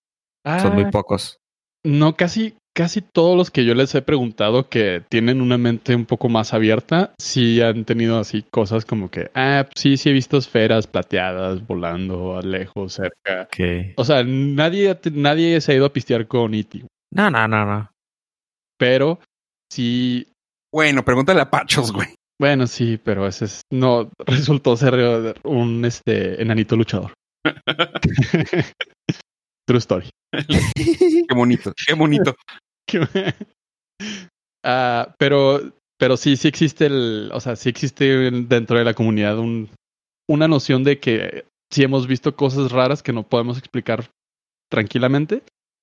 Speaker 4: son muy
Speaker 2: Ah,
Speaker 4: pocos?
Speaker 2: No, casi, casi todos los que yo les he preguntado que tienen una mente un poco más abierta, sí han tenido así cosas como que, ah, sí, sí he visto esferas plateadas volando a lejos, cerca.
Speaker 4: Ok.
Speaker 2: O sea, nadie, nadie se ha ido a pistear con E.T.,
Speaker 4: No, no, no, no.
Speaker 2: pero sí
Speaker 1: Bueno, pregúntale a Pachos, güey.
Speaker 2: Bueno, sí, pero ese es, no resultó ser un este enanito luchador. True story.
Speaker 1: qué bonito, qué bonito.
Speaker 2: Ah, pero, pero sí, sí existe el, o sea, sí existe dentro de la comunidad un, una noción de que sí hemos visto cosas raras que no podemos explicar tranquilamente.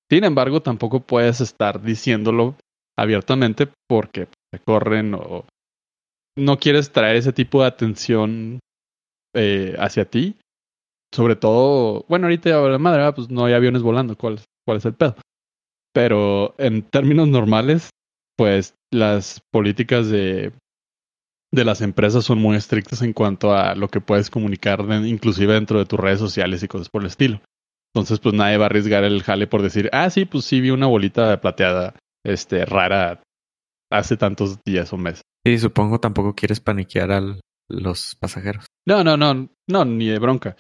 Speaker 2: Sin embargo, tampoco puedes estar diciéndolo abiertamente porque te corren o no quieres traer ese tipo de atención eh, hacia ti. Sobre todo, bueno, ahorita la madre, pues no hay aviones volando, ¿cuál, cuál es el pedo? Pero en términos normales, pues las políticas de, de las empresas son muy estrictas en cuanto a lo que puedes comunicar, inclusive dentro de tus redes sociales y cosas por el estilo. Entonces, pues nadie va a arriesgar el jale por decir, ah, sí, pues sí vi una bolita plateada, este, rara hace tantos días o meses.
Speaker 4: Y supongo tampoco quieres paniquear a los pasajeros.
Speaker 2: No, no, no, no, ni de bronca.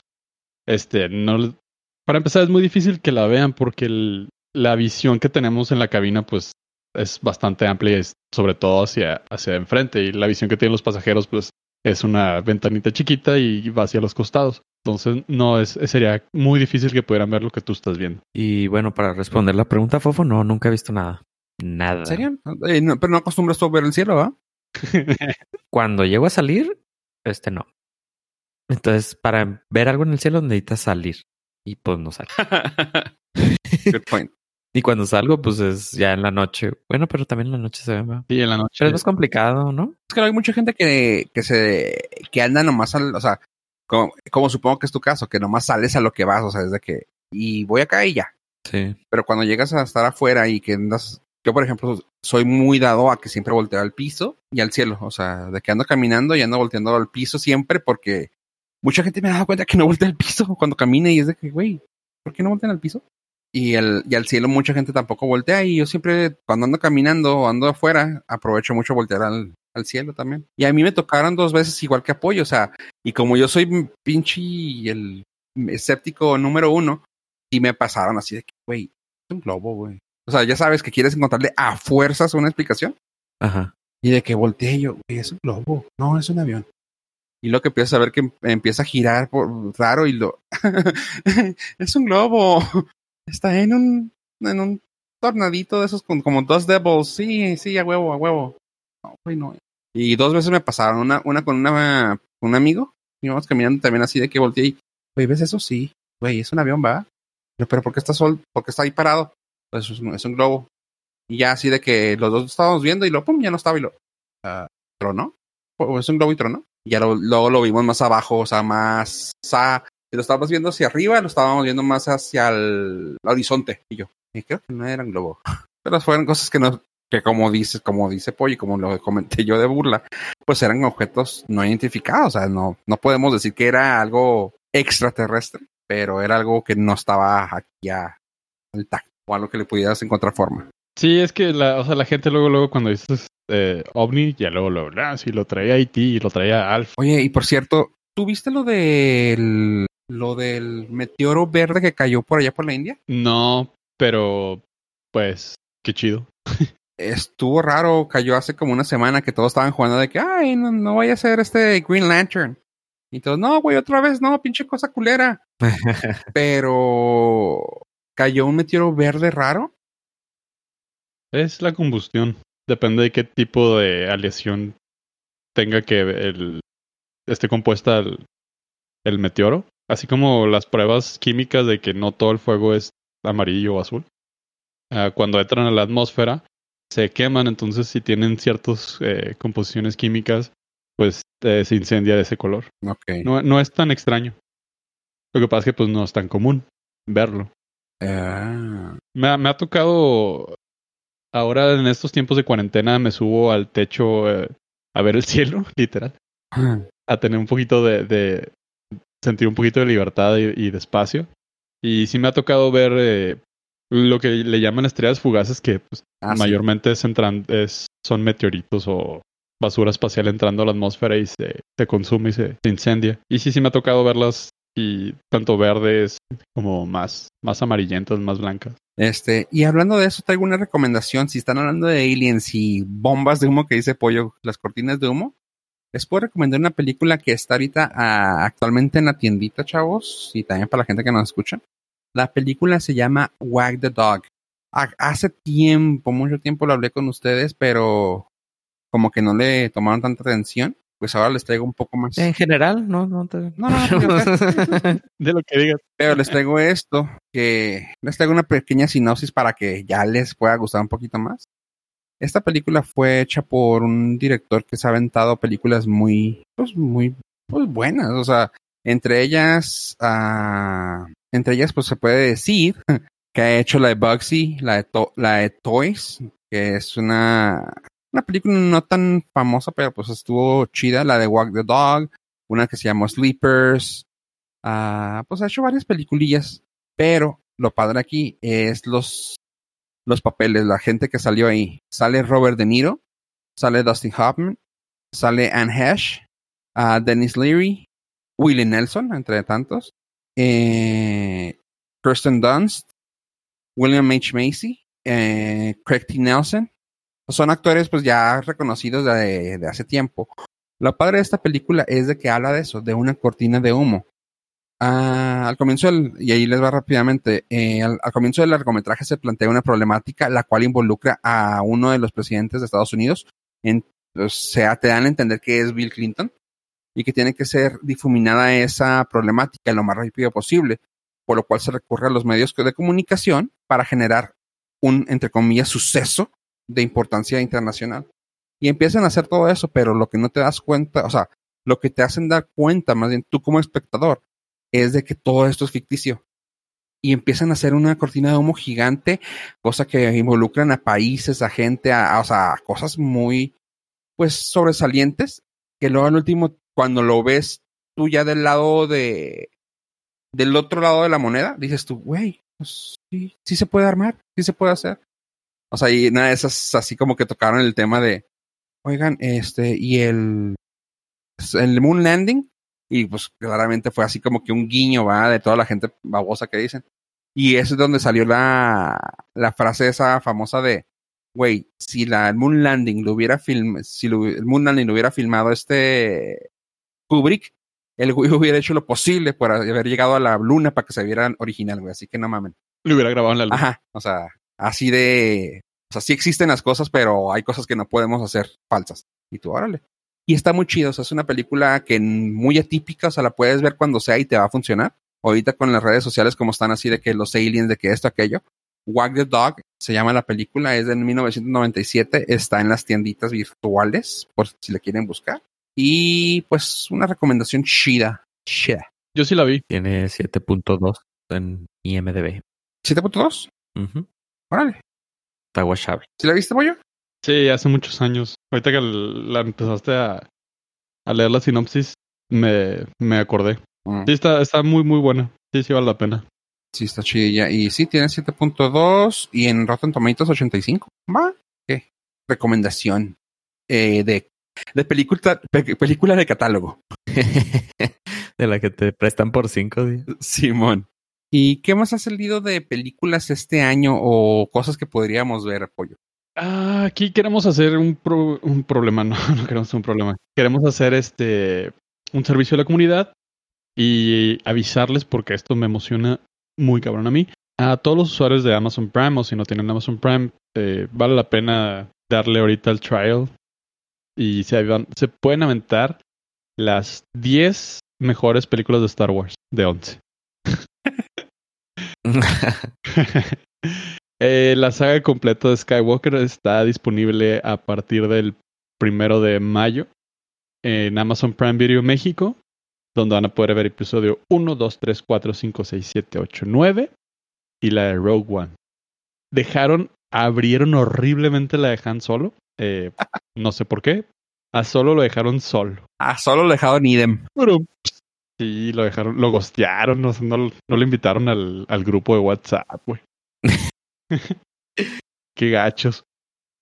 Speaker 2: Este, no, para empezar es muy difícil que la vean porque la visión que tenemos en la cabina, pues, es bastante amplia, sobre todo hacia, hacia enfrente. Y la visión que tienen los pasajeros, pues, es una ventanita chiquita y va hacia los costados. Entonces, no, es, sería muy difícil que pudieran ver lo que tú estás viendo.
Speaker 4: Y bueno, para responder la pregunta, Fofo, no, nunca he visto nada. Nada.
Speaker 1: ¿En serio? Eh, pero no acostumbras a ver el cielo, ¿va?
Speaker 4: Cuando llego a salir, este no. Entonces, para ver algo en el cielo necesitas salir. Y pues no sale.
Speaker 1: Good point.
Speaker 4: Y cuando salgo, pues es ya en la noche. Bueno, pero también en la noche se ve.
Speaker 2: Sí, en la noche.
Speaker 4: Pero es más complicado, ¿no?
Speaker 1: Es que hay mucha gente que, que se que anda nomás al, o sea, como, como supongo que es tu caso, que nomás sales a lo que vas, o sea, desde que y voy acá y ya.
Speaker 4: Sí.
Speaker 1: Pero cuando llegas a estar afuera y que andas yo, por ejemplo, soy muy dado a que siempre volteo al piso y al cielo. O sea, de que ando caminando y ando volteando al piso siempre porque mucha gente me ha dado cuenta que no voltea al piso cuando camina y es de que, güey, ¿por qué no voltean al piso? Y, el, y al cielo mucha gente tampoco voltea y yo siempre cuando ando caminando o ando afuera aprovecho mucho voltear al, al cielo también. Y a mí me tocaron dos veces igual que apoyo, o sea, y como yo soy pinche el escéptico número uno, y me pasaron así de que, güey, es un globo, güey. O sea, ya sabes que quieres encontrarle a fuerzas una explicación.
Speaker 4: Ajá.
Speaker 1: Y de que volteé yo, güey, es un globo, no, es un avión. Y lo que empieza a ver que empieza a girar por raro y lo es un globo. Está en un en un tornadito de esos con como dos devils. Sí, sí, a huevo, a huevo. No, no. Y dos veces me pasaron, una, una con una, un amigo, íbamos caminando también así de que volteé y, güey, ¿ves eso? Sí, güey, es un avión, va. Pero, pero ¿por qué está sol? ¿Por qué está ahí parado? pues es un, globo. Y ya así de que los dos estábamos viendo y lo pum, ya no estaba y lo uh, tronó. Es un globo y tronó. Ya lo, luego lo vimos más abajo, o sea, más. Si lo estábamos viendo hacia arriba, lo estábamos viendo más hacia el horizonte. Y yo, y creo que no era un globo. Pero fueron cosas que no, que como dice, como dice Pollo y como lo comenté yo de burla, pues eran objetos no identificados. O sea, no, no podemos decir que era algo extraterrestre, pero era algo que no estaba aquí al tacto o algo que le pudieras encontrar forma.
Speaker 2: Sí, es que la, o sea, la gente luego, luego cuando dices eh, ovni, ya luego lo, ah, sí, lo traía IT y lo traía Alf.
Speaker 1: Oye, y por cierto, ¿tú viste lo del, lo del meteoro verde que cayó por allá por la India?
Speaker 2: No, pero pues, qué chido.
Speaker 1: Estuvo raro, cayó hace como una semana que todos estaban jugando de que, ay, no, no vaya a ser este Green Lantern. Y todos, no, güey, otra vez, no, pinche cosa culera. Pero cayó un meteoro verde raro.
Speaker 2: Es la combustión. Depende de qué tipo de aleación tenga que el, esté compuesta el, meteoro. Así como las pruebas químicas de que no todo el fuego es amarillo o azul. Ah, cuando entran a la atmósfera, se queman, entonces si tienen ciertas eh, composiciones químicas, pues eh, se incendia de ese color. No, no es tan extraño. Lo que pasa es que pues no es tan común verlo.
Speaker 1: Ah.
Speaker 2: Me, ha, tocado. Ahora en estos tiempos de cuarentena me subo al techo eh, a ver el cielo, literal. a tener un poquito de, sentir un poquito de libertad y, de espacio. Y sí me ha tocado ver eh, lo que le llaman estrellas fugaces, que pues, ah, mayormente es, son meteoritos o basura espacial entrando a la atmósfera y se, se consume y se, se, incendia. Y sí, sí me ha tocado verlas y tanto verdes como más, más amarillentas, más blancas.
Speaker 1: Este, y hablando de eso, traigo una recomendación. Si están hablando de aliens y bombas de humo que dice Pollo, las cortinas de humo, les puedo recomendar una película que está ahorita ah, actualmente en la tiendita, chavos, y también para la gente que nos escucha. La película se llama Wag the Dog. Ha- Hace tiempo, mucho tiempo lo hablé con ustedes, pero como que no le tomaron tanta atención. Pues ahora les traigo un poco más.
Speaker 4: En general, no, no te...
Speaker 1: No, no, no,
Speaker 2: De lo que digas.
Speaker 1: Pero les traigo esto, que les traigo una pequeña sinopsis para que ya les pueda gustar un poquito más. Esta película fue hecha por un director que se ha aventado películas muy, pues muy, pues buenas. O sea, entre ellas, ah, entre ellas, pues se puede decir que ha hecho la de Bugsy, la de, To- la de Toys, que es una, una película no tan famosa, pero pues estuvo chida, la de Walk the Dog, una que se llamó Sleepers, Ah, pues ha hecho varias peliculillas, pero lo padre aquí es los, los papeles, la gente que salió ahí. Sale Robert De Niro, sale Dustin Hoffman, sale Anne Hesh, ah, Dennis Leary, Willie Nelson, entre tantos, eh, Kirsten Dunst, William H. Macy, eh, Craig T. Nelson. Son actores pues ya reconocidos de, de hace tiempo. Lo padre de esta película es de que habla de eso, de una cortina de humo. Ah, al comienzo del, y ahí les va rápidamente, eh, al, comienzo del largometraje se plantea una problemática la cual involucra a uno de los presidentes de Estados Unidos, en, o sea, te dan a entender que es Bill Clinton y que tiene que ser difuminada esa problemática lo más rápido posible, por lo cual se recurre a los medios de comunicación para generar un, entre comillas, suceso de importancia internacional. Y empiezan a hacer todo eso, pero lo que no te das cuenta, o sea, lo que te hacen dar cuenta, más bien tú como espectador, es de que todo esto es ficticio. Y empiezan a hacer una cortina de humo gigante, cosa que involucran a países, a gente, a, o sea, cosas muy, pues, sobresalientes, que luego al último, cuando lo ves tú ya del lado de, del otro lado de la moneda, dices tú, güey, pues, sí, sí se puede armar, sí se puede hacer. O sea, y nada de esas así como que tocaron el tema de, oigan, este, y el, el moon landing, y pues claramente fue así como que un guiño, va, de toda la gente babosa que dicen. Y eso es donde salió la, la frase esa famosa de, güey, si la el moon landing lo hubiera film, si lo- el moon landing lo hubiera filmado este Kubrick, el güey hubiera hecho lo posible por haber llegado a la luna para que se viera original, güey. Así que no mamen.
Speaker 2: Lo hubiera grabado en la luz.
Speaker 1: Ajá, o sea, así de, o sea, sí existen las cosas, pero hay cosas que no podemos hacer falsas. Y tú, órale. Y está muy chido, o sea, es una película que muy atípica, o sea, la puedes ver cuando sea y te va a funcionar. Ahorita con las redes sociales como están así de que los aliens, de que esto, aquello. Wag the Dog se llama la película, es de 1997, está en las tienditas virtuales, por si la quieren buscar. Y pues una recomendación chida. Chida.
Speaker 2: Yo sí la vi.
Speaker 4: Tiene 7.2 en IMDB.
Speaker 1: ¿7.2?
Speaker 4: Ujú.
Speaker 1: Órale.
Speaker 4: Está guachable.
Speaker 1: ¿Sí la viste, pollo?
Speaker 2: Sí, hace muchos años. Ahorita que la empezaste a, a leer la sinopsis, me, me acordé.
Speaker 1: Mm.
Speaker 2: Sí, está, está muy, muy buena. Sí, sí vale la pena.
Speaker 1: Sí, está chidilla. Y sí, tiene 7.2 y en Rotten Tomatoes 85. Va. ¿Qué? Recomendación eh, de, de película, pe- película de catálogo.
Speaker 4: de la que te prestan por 5 días.
Speaker 1: Simón. ¿Y qué más ha salido de películas este año o cosas que podríamos ver, Pollo?
Speaker 2: Ah, aquí queremos hacer un, pro- un problema, no, no queremos hacer un problema. Queremos hacer este un servicio a la comunidad y avisarles porque esto me emociona muy cabrón a mí. A todos los usuarios de Amazon Prime o si no tienen Amazon Prime, eh, vale la pena darle ahorita el trial y se, se pueden aventar las 10 mejores películas de Star Wars de 11. Eh, la saga completa de Skywalker está disponible a partir del primero de mayo en Amazon Prime Video México, donde van a poder ver episodio 1, 2, 3, 4, 5, 6, 7, 8, 9 y la de Rogue One. Dejaron, abrieron horriblemente la de Han Solo. eh, no sé por qué. A Solo lo dejaron solo.
Speaker 1: Ah, solo lo en idem.
Speaker 2: Pero sí, lo dejaron, lo gostearon, no, no, no lo invitaron al, al grupo de WhatsApp, güey. Qué gachos.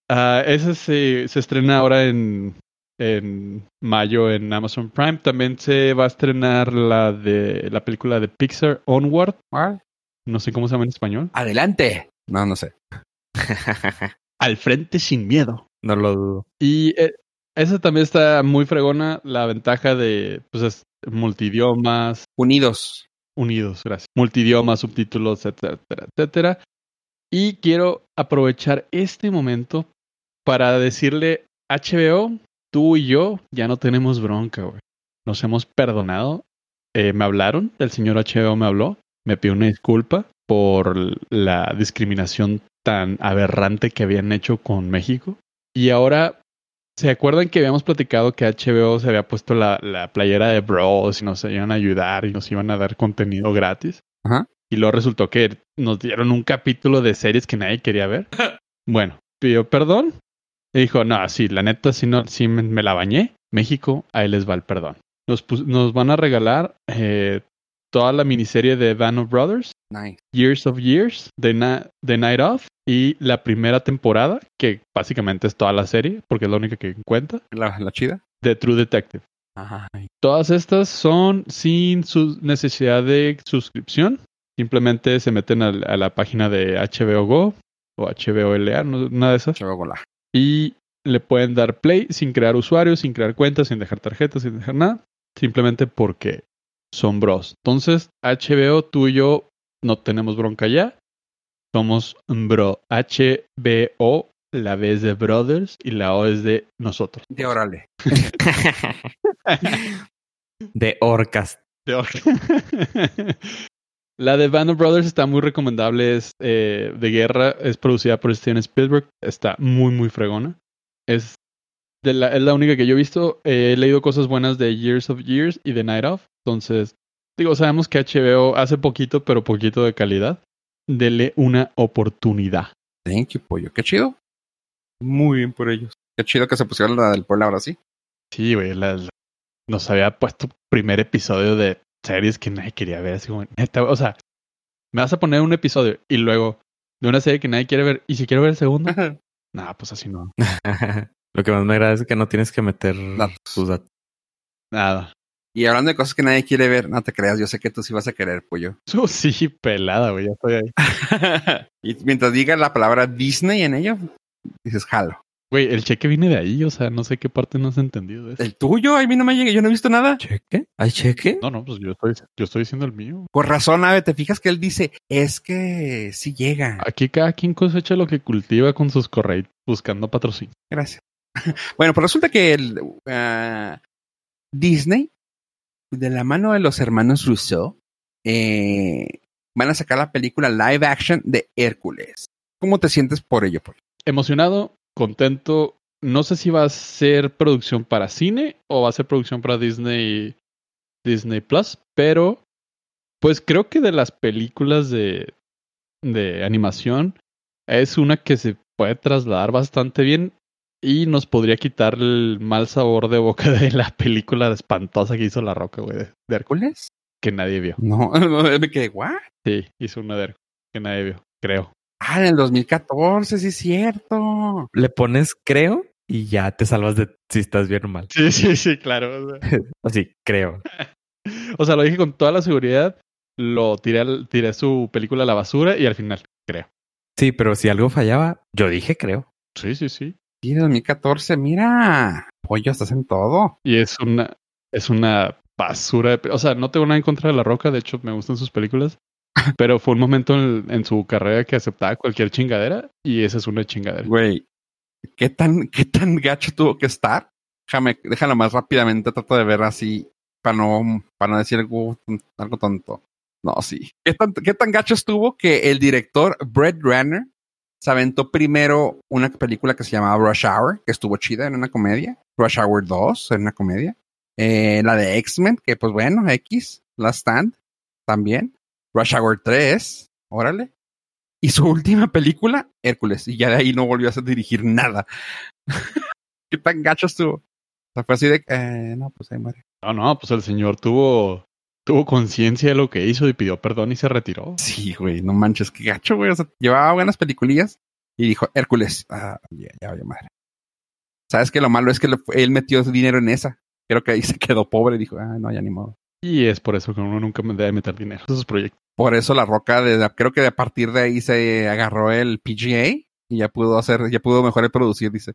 Speaker 2: Ah, ese se, se estrena ahora en en mayo en Amazon Prime. También se va a estrenar la de la película de Pixar Onward.
Speaker 1: ¿Cuál?
Speaker 2: No sé cómo se llama en español.
Speaker 1: Adelante. No, no sé.
Speaker 2: Al frente sin miedo.
Speaker 4: no lo dudo.
Speaker 2: Y eh, esa también está muy fregona. La ventaja de pues es multidiomas,
Speaker 1: Unidos.
Speaker 2: unidos, gracias. Multidiomas, subtítulos, etcétera, etcétera. Y quiero aprovechar este momento para decirle HBO, tú y yo ya no tenemos bronca, güey. Nos hemos perdonado. Eh, me hablaron, el señor HBO me habló, me pidió una disculpa por la discriminación tan aberrante que habían hecho con México. Y ahora, ¿se acuerdan que habíamos platicado que HBO se había puesto la, la playera de Bros y nos iban a ayudar y nos iban a dar contenido gratis?
Speaker 1: Ajá.
Speaker 2: Y luego resultó que nos dieron un capítulo de series que nadie quería ver. Bueno, pidió perdón y dijo, no, sí, la neta, sí, no, sí me, me la bañé. México, ahí les va el perdón. Nos, nos van a regalar eh, toda la miniserie de Band of Brothers,
Speaker 1: Nice.
Speaker 2: Years of Years, The, Na- The Night Of, y la primera temporada, que básicamente es toda la serie, porque es la única que cuenta,
Speaker 1: La, la chida.
Speaker 2: de True Detective.
Speaker 1: Ay.
Speaker 2: Todas estas son sin su necesidad de suscripción. Simplemente se meten a, la página de HBO Go o HBO LA, no- una de esas,
Speaker 1: Chavogola.
Speaker 2: y le pueden dar play sin crear usuarios, sin crear cuentas, sin dejar tarjetas, sin dejar nada. Simplemente porque son bros. Entonces, HBO, tú y yo no tenemos bronca ya. Somos bro. HBO, la B es de Brothers y la O es de nosotros.
Speaker 1: De órale.
Speaker 4: De orcas.
Speaker 2: De orca. La de Band of Brothers está muy recomendable. Es eh, de guerra. Es producida por Steven Spielberg. Está muy, muy fregona. Es, de la, es la única que yo he visto. Eh, he leído cosas buenas de Years of Years y de Night Of. Entonces, digo, sabemos que HBO hace poquito, pero poquito de calidad. Dele una oportunidad.
Speaker 1: Thank you, pollo. Qué chido. Muy bien por ellos. Qué chido que se pusieron la del pueblo ahora sí.
Speaker 2: Sí, güey. la- la- nos había puesto primer episodio de series que nadie quería ver. Así como, neta, o sea, me vas a poner un episodio y luego de una serie que nadie quiere ver. Y si quiero ver el segundo, nah, pues así no.
Speaker 4: Lo que más me agrada es que no tienes que meter
Speaker 1: Datos.
Speaker 4: sus datos.
Speaker 2: Nada.
Speaker 1: Y hablando de cosas que nadie quiere ver, no te creas, yo sé que tú sí vas a querer, pollo.
Speaker 2: Oh, sí, pelada, güey. Ya estoy ahí.
Speaker 1: y mientras diga la palabra Disney en ello, dices jalo.
Speaker 2: Güey, el cheque viene de ahí. O sea, no sé qué parte no has entendido de eso.
Speaker 1: El tuyo, a mí no me llega, yo no he visto nada.
Speaker 4: ¿Cheque? ¿Hay cheque?
Speaker 2: No, no, pues yo estoy, yo estoy diciendo el mío.
Speaker 1: Por razón, Ave, te fijas que él dice, es que sí llega.
Speaker 2: Aquí cada quien cosecha lo que cultiva con sus correios buscando patrocinio.
Speaker 1: Gracias. bueno, pues resulta que el, ah, Disney, de la mano de los hermanos Rousseau, eh, van a sacar la película live action de Hércules. ¿Cómo te sientes por ello, pollo?
Speaker 2: Emocionado, contento. No sé si va a ser producción para cine o va a ser producción para Disney Disney Plus, pero pues creo que de las películas de, de animación es una que se puede trasladar bastante bien y nos podría quitar el mal sabor de boca de la película espantosa que hizo La Roca, güey, de, de Hércules, que nadie vio.
Speaker 1: No, me quedé, ¿what?
Speaker 2: Sí, hizo una de Hércules que nadie vio, creo.
Speaker 1: Ah, en el 2014, sí es cierto.
Speaker 4: Le pones creo y ya te salvas de si estás bien o mal.
Speaker 2: Sí, sí, sí, claro. o sea.
Speaker 4: Así, creo.
Speaker 2: O sea, lo dije con toda la seguridad. Lo tiré, al- tiré su película a la basura y al final, creo.
Speaker 4: Sí, pero si algo fallaba, yo dije creo.
Speaker 2: Sí, sí, sí.
Speaker 1: Sí, 2014, mira. Pollo, estás en todo.
Speaker 2: Y es una, es una basura. de o sea, no tengo nada en contra de La Roca. De hecho, me gustan sus películas. Pero fue un momento en, en su carrera que aceptaba cualquier chingadera y esa es una chingadera.
Speaker 1: Güey, ¿qué tan, qué tan gacho tuvo que estar? Déjame, déjalo más rápidamente, trato de ver así, para no, para no decir algo, algo tonto. No, sí. ¿Qué tan, ¿Qué tan gacho estuvo que el director Brett Ratner se aventó primero una película que se llamaba Rush Hour, que estuvo chida en una comedia. Rush Hour 2 en una comedia. Eh, la de X-Men, que pues bueno, X, Last Stand, también. Rush Hour 3, órale. Y su última película, Hércules. Y ya de ahí no volvió a dirigir nada. ¿Qué tan gacho estuvo? O sea, fue así de, eh, no, pues ahí muere.
Speaker 2: No, no, pues el señor tuvo, tuvo conciencia de lo que hizo y pidió perdón y se retiró.
Speaker 1: Sí, güey, no manches, qué gacho, güey. O sea, llevaba buenas peliculillas y dijo, Hércules. Ah, ya, ya, vaya madre. Sabes que lo malo es que lo- él metió dinero en esa. Creo que ahí se quedó pobre y dijo, ah, no, ya ni modo.
Speaker 2: Y es por eso que uno nunca debe meter dinero en esos proyectos.
Speaker 1: Por eso la roca, de, creo que a partir de ahí se agarró el PGA y ya pudo hacer, ya pudo mejorar producir, dice.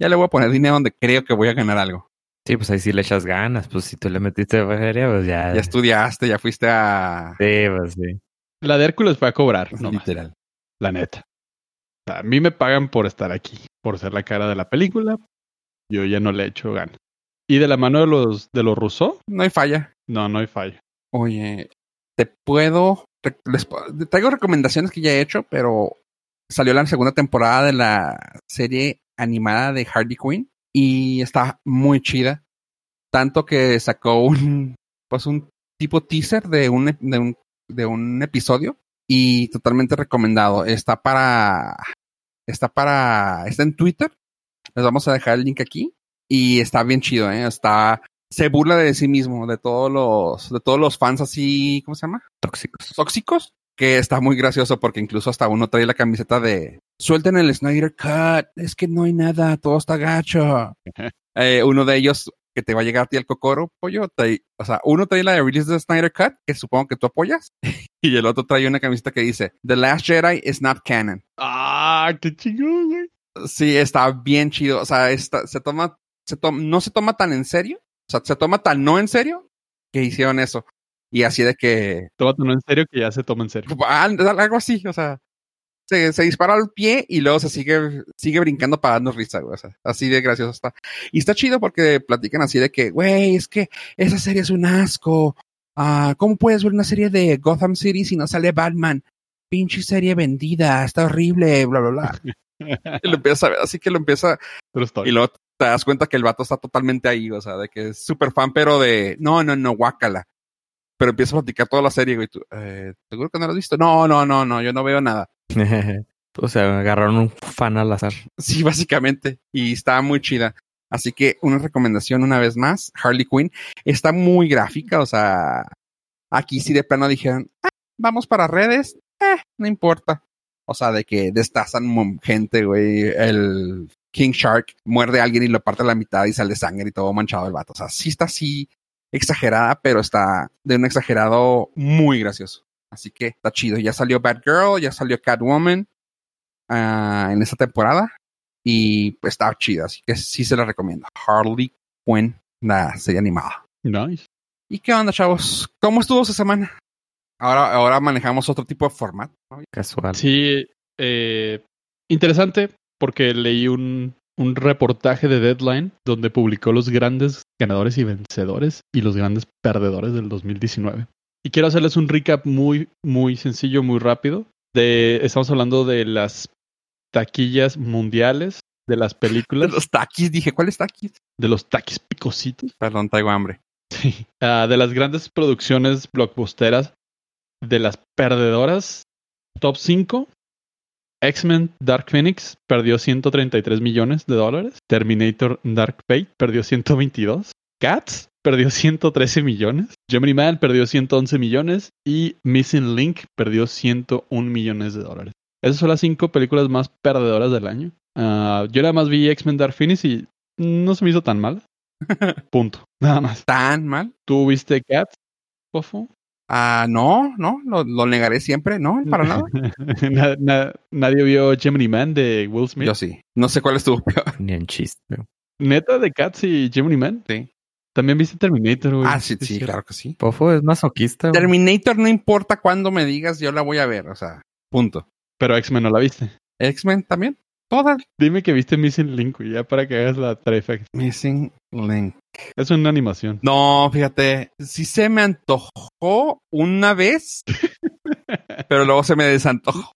Speaker 1: Ya le voy a poner dinero donde creo que voy a ganar algo.
Speaker 4: Sí, pues ahí sí le echas ganas. Pues si tú le metiste feria, pues ya.
Speaker 1: Ya estudiaste, ya fuiste a...
Speaker 4: Sí, pues sí.
Speaker 2: La de Hércules fue a cobrar, no
Speaker 1: literal.
Speaker 2: la neta. A mí me pagan por estar aquí, por ser la cara de la película. Yo ya no le echo ganas. Y de la mano de los de los Rousseau,
Speaker 1: No hay falla.
Speaker 2: no, no hay fallo.
Speaker 1: Oye, te puedo... te- les traigo recomendaciones que ya he hecho, pero salió la segunda temporada de la serie animada de Harley Quinn y está muy chida. Tanto que sacó un, pues un tipo teaser de un, de un, de un episodio y totalmente recomendado. Está para, está para, está en Twitter. Les vamos a dejar el link aquí y está bien chido, ¿eh? Está, se burla de sí mismo, de todos los, de todos los fans así, ¿cómo se llama?
Speaker 4: Tóxicos.
Speaker 1: tóxicos, que está muy gracioso porque incluso hasta uno trae la camiseta de suelten el Snyder Cut, es que no hay nada, todo está gacho. Eh, uno de ellos que te va a llegar a ti el cocoro, pollo, trae- o sea, uno trae la de release de Snyder Cut, que supongo que tú apoyas, y el otro trae una camiseta que dice The Last Jedi is not canon.
Speaker 2: ¡Ah, qué chingón, güey!
Speaker 1: Sí, está bien chido, o sea, está, se toma, se toma, no se toma tan en serio, o sea, se toma tan no en serio que hicieron eso. Y así de que
Speaker 2: Tómatelo en serio que ya se toma en serio.
Speaker 1: Algo así, o sea, se, se dispara al pie y luego se sigue, sigue brincando para darnos risa, güey, o sea, así de gracioso está. Y está chido porque platican así de que, güey, es que esa serie es un asco. Ah, ¿cómo puedes ver una serie de Gotham City si no sale Batman? Pinche serie vendida, está horrible, bla, bla, bla. Y lo empieza a ver, así que lo empieza, y luego te das cuenta que el vato está totalmente ahí, o sea, de que es súper fan, pero de, no, no, no, guácala. Pero empieza a platicar toda la serie, güey. Tú, eh, ¿Seguro que no lo has visto? No, no, no, no, yo no veo nada.
Speaker 4: o sea, agarraron un fan al azar.
Speaker 1: Sí, básicamente. Y está muy chida. Así que una recomendación una vez más, Harley Quinn. Está muy gráfica, o sea, aquí sí de plano dijeron, "Ah, vamos para redes, eh, no importa. O sea, de que destazan gente, güey. El King Shark muerde a alguien y lo parte a la mitad y sale sangre y todo manchado el vato. O sea, sí está así exagerada, pero está de un exagerado muy gracioso. Así que está chido. Ya salió Batgirl, ya salió Catwoman ah, en esta temporada. Y pues está chida, así que sí se la recomiendo. Harley Quinn, la serie animada.
Speaker 2: Nice.
Speaker 1: ¿Y qué onda, chavos? ¿Cómo estuvo esa semana? Ahora, ahora manejamos otro tipo de formato. ¿no?
Speaker 4: Casual.
Speaker 2: Sí, eh, interesante porque leí un, un reportaje de Deadline donde publicó los grandes ganadores y vencedores y los grandes perdedores del 2019. Y quiero hacerles un recap muy, muy sencillo, muy rápido. De, estamos hablando de las taquillas mundiales de las
Speaker 1: De
Speaker 2: películas,
Speaker 1: los taquis, dije, ¿cuáles taquis?
Speaker 2: de los taquis picositos.
Speaker 1: Perdón, traigo hambre.
Speaker 2: Sí. Ah, de las grandes producciones blockbusteras, de las perdedoras, top 5. X-Men Dark Phoenix perdió 133 millones de dólares. Terminator Dark Fate perdió 122. Cats perdió 113 millones. Gemini Man perdió 111 millones. Y Missing Link perdió 101 millones de dólares. Esas son las cinco películas más perdedoras del año. Ah, yo nada más vi X-Men Dark Phoenix y no se me hizo tan mal. Punto. Nada más.
Speaker 1: ¿Tan mal?
Speaker 2: ¿Tú viste Cats, Fofo?
Speaker 1: Ah, no, no, lo, lo negaré siempre, no, para nada.
Speaker 2: Na- na- nadie vio Gemini Man de Will Smith.
Speaker 1: Yo sí. No sé cuál estuvo peor.
Speaker 4: Ni en chiste.
Speaker 2: Neta de Cats y Gemini Man.
Speaker 1: Sí.
Speaker 2: También viste Terminator, güey.
Speaker 1: Ah, sí, sí, claro que sí.
Speaker 4: Pofo es masoquista. güey.
Speaker 1: Terminator, no importa cuándo me digas, yo la voy a ver, o sea, punto.
Speaker 2: Pero X-Men no la viste.
Speaker 1: X-Men también, todas.
Speaker 2: Dime que viste Missing Link, güey, ya para que hagas la trifecta.
Speaker 1: Missing Link.
Speaker 2: Es una animación.
Speaker 1: No, fíjate, sí se me antojó una vez, pero luego se me desantojó.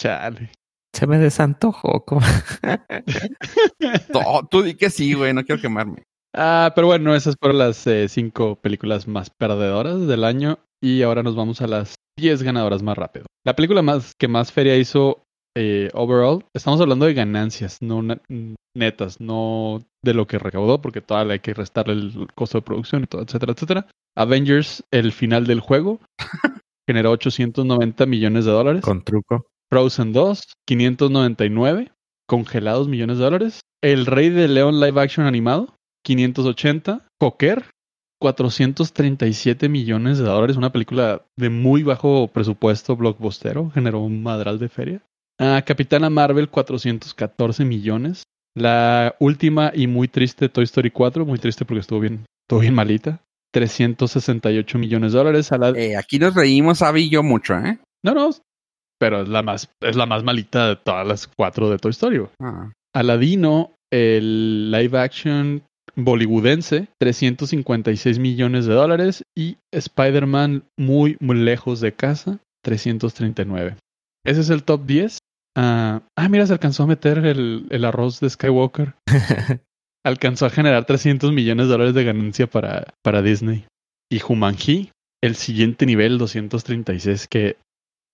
Speaker 2: Chale.
Speaker 4: Se me desantojó. ¿cómo?
Speaker 1: No, tú di que sí, güey, no quiero quemarme.
Speaker 2: Ah, pero bueno, esas fueron las eh, cinco películas más perdedoras del año. Y ahora nos vamos a las 10 ganadoras más rápido. La película más que más feria hizo eh, overall, estamos hablando de ganancias, no netas, no de lo que recaudó, porque todavía hay que restarle el costo de producción y todo, etcétera, etcétera. Avengers, el final del juego, generó 890 millones de dólares.
Speaker 4: Con truco.
Speaker 2: Frozen 2, 599, congelados millones de dólares. El Rey de León live action animado, 580. Joker, 437 millones de dólares. Una película de muy bajo presupuesto, blockbustero. Generó un madral de feria. Ah, Capitana Marvel, 414 millones. La última y muy triste Toy Story 4, muy triste porque estuvo bien, estuvo bien malita. 368 millones de dólares. A la...
Speaker 1: Eh, aquí nos reímos, Abby y yo mucho, ¿eh?
Speaker 2: No, no, pero es la más, es la más malita de todas las cuatro de Toy Story.
Speaker 1: Ah.
Speaker 2: Aladino, el live action bollywoodense, 356 millones de dólares. Y Spider-Man, muy, muy lejos de casa, 339. Ese es el top 10. Ah, ah, mira, se alcanzó a meter el, el arroz de Skywalker. Alcanzó a generar 300 millones de dólares de ganancia para, para Disney. Y Jumanji, el siguiente nivel, 236, que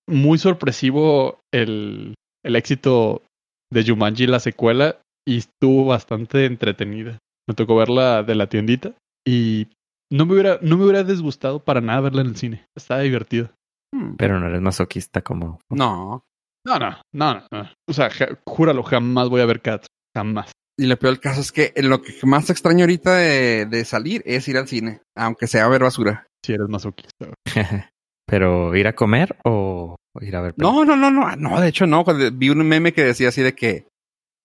Speaker 2: muy sorpresivo el, el éxito de Jumanji, la secuela, y estuvo bastante entretenida. Me tocó verla de la tiendita y no me hubiera, no me hubiera disgustado para nada verla en el cine. Estaba divertido.
Speaker 1: Hmm.
Speaker 4: Pero no eres masoquista como.
Speaker 1: No.
Speaker 2: No, no, no, no. O sea, júralo, jamás voy a ver Cats. Jamás.
Speaker 1: Y lo peor del caso es que lo que más extraño ahorita de, de salir es ir al cine, aunque sea a ver basura.
Speaker 2: Si eres masoquista.
Speaker 4: Pero ir a comer o ir a ver.
Speaker 1: No, no, no, no, no, de hecho no. Cuando vi un meme que decía así de que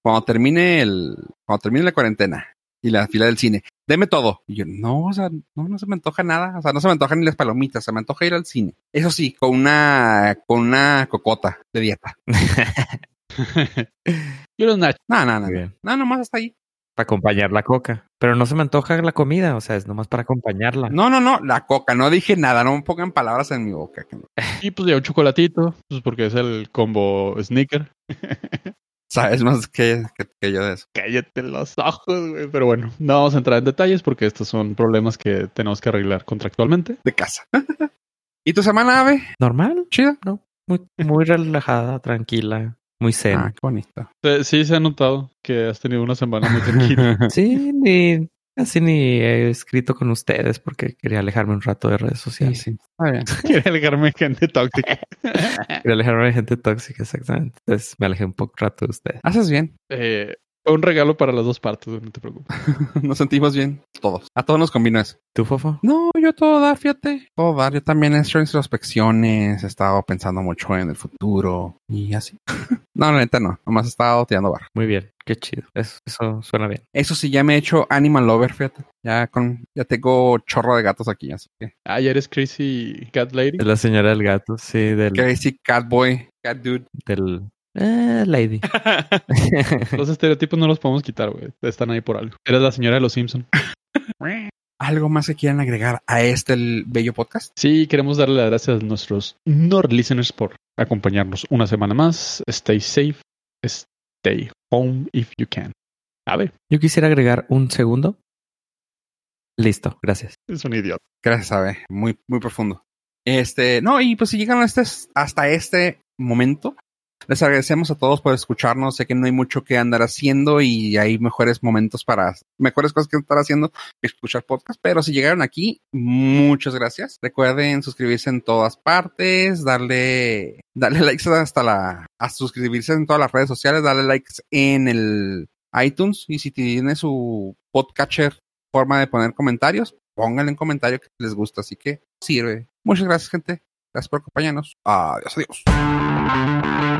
Speaker 1: cuando termine el, cuando termine la cuarentena y la fila del cine, deme todo. Y yo, no, o sea, no, no se me antoja nada. O sea, no se me antojan ni las palomitas, se me antoja ir al cine. Eso sí, con una, con una cocota de dieta.
Speaker 2: Yo los nachos.
Speaker 1: No, no, no. No,
Speaker 4: bien.
Speaker 1: no nomás hasta ahí.
Speaker 4: Para acompañar la coca. Pero no se me antoja la comida, o sea, es nomás para acompañarla.
Speaker 1: No, no, no, la coca. No dije nada, no me pongan palabras en mi boca.
Speaker 2: Y pues ya un chocolatito, pues porque es el combo sneaker.
Speaker 1: Sabes más que, que, que yo de eso.
Speaker 2: Cállate los ojos, güey. Pero bueno, no vamos a entrar en detalles porque estos son problemas que tenemos que arreglar contractualmente.
Speaker 1: De casa. ¿Y tu semana, Ave?
Speaker 4: Normal,
Speaker 1: Chida.
Speaker 4: muy, muy relajada, tranquila, muy
Speaker 1: Ah,
Speaker 4: zen.
Speaker 1: qué bonito.
Speaker 2: Eh, Sí, se ha notado que has tenido una semana muy tranquila.
Speaker 4: Sí, ni casi ni he escrito con ustedes porque quería alejarme un rato de redes sociales.
Speaker 1: sí.
Speaker 2: Quiere alejarme de gente tóxica.
Speaker 4: Quería alejarme de gente tóxica, exactamente. Entonces me alejé un poco rato de ustedes.
Speaker 1: Haces bien.
Speaker 2: Eh, fue un regalo para las dos partes, no te preocupes.
Speaker 1: Nos sentimos bien. Todos. A todos nos combinó eso.
Speaker 4: ¿Tú, Fofo?
Speaker 1: No, yo todo dar, fíjate. Todo dar. Yo también he hecho introspecciones. He estado pensando mucho en el futuro. Y así. no, la neta no. Nomás he estado tirando bar.
Speaker 4: Muy bien, qué chido. Eso, eso suena bien.
Speaker 1: Eso sí, ya me he hecho Animal Lover, fíjate. Ya con, ya tengo chorro de gatos aquí, así que.
Speaker 2: Ah, ya eres Crazy Cat Lady.
Speaker 4: Es la señora del gato, sí, del...
Speaker 1: Crazy Catboy, Cat Dude.
Speaker 4: del eh, lady.
Speaker 2: Los estereotipos no los podemos quitar, güey. Están ahí por algo. Eres la señora de los Simpson.
Speaker 1: ¿Algo más que quieran agregar a este el bello podcast?
Speaker 2: Sí, queremos darle las gracias a nuestros Nord listeners por acompañarnos una semana más. Stay safe. Stay home if you can. A ver,
Speaker 4: Yo quisiera agregar un segundo. Listo, gracias.
Speaker 2: es un idiota.
Speaker 1: Gracias, Abe. Muy, muy profundo. Este, no, y pues si llegan a este, hasta este momento, les agradecemos a todos por escucharnos. Sé que no hay mucho que andar haciendo y hay mejores momentos para, mejores cosas que estar haciendo que escuchar podcast. Pero si llegaron aquí, muchas gracias. Recuerden suscribirse en todas partes, darle, darle likes hasta la, a suscribirse en todas las redes sociales, darle likes en el iTunes y si tiene su podcatcher forma de poner comentarios, pónganle en comentario que les gusta, así que sirve. Muchas gracias, gente. Gracias por acompañarnos. Adiós, adiós.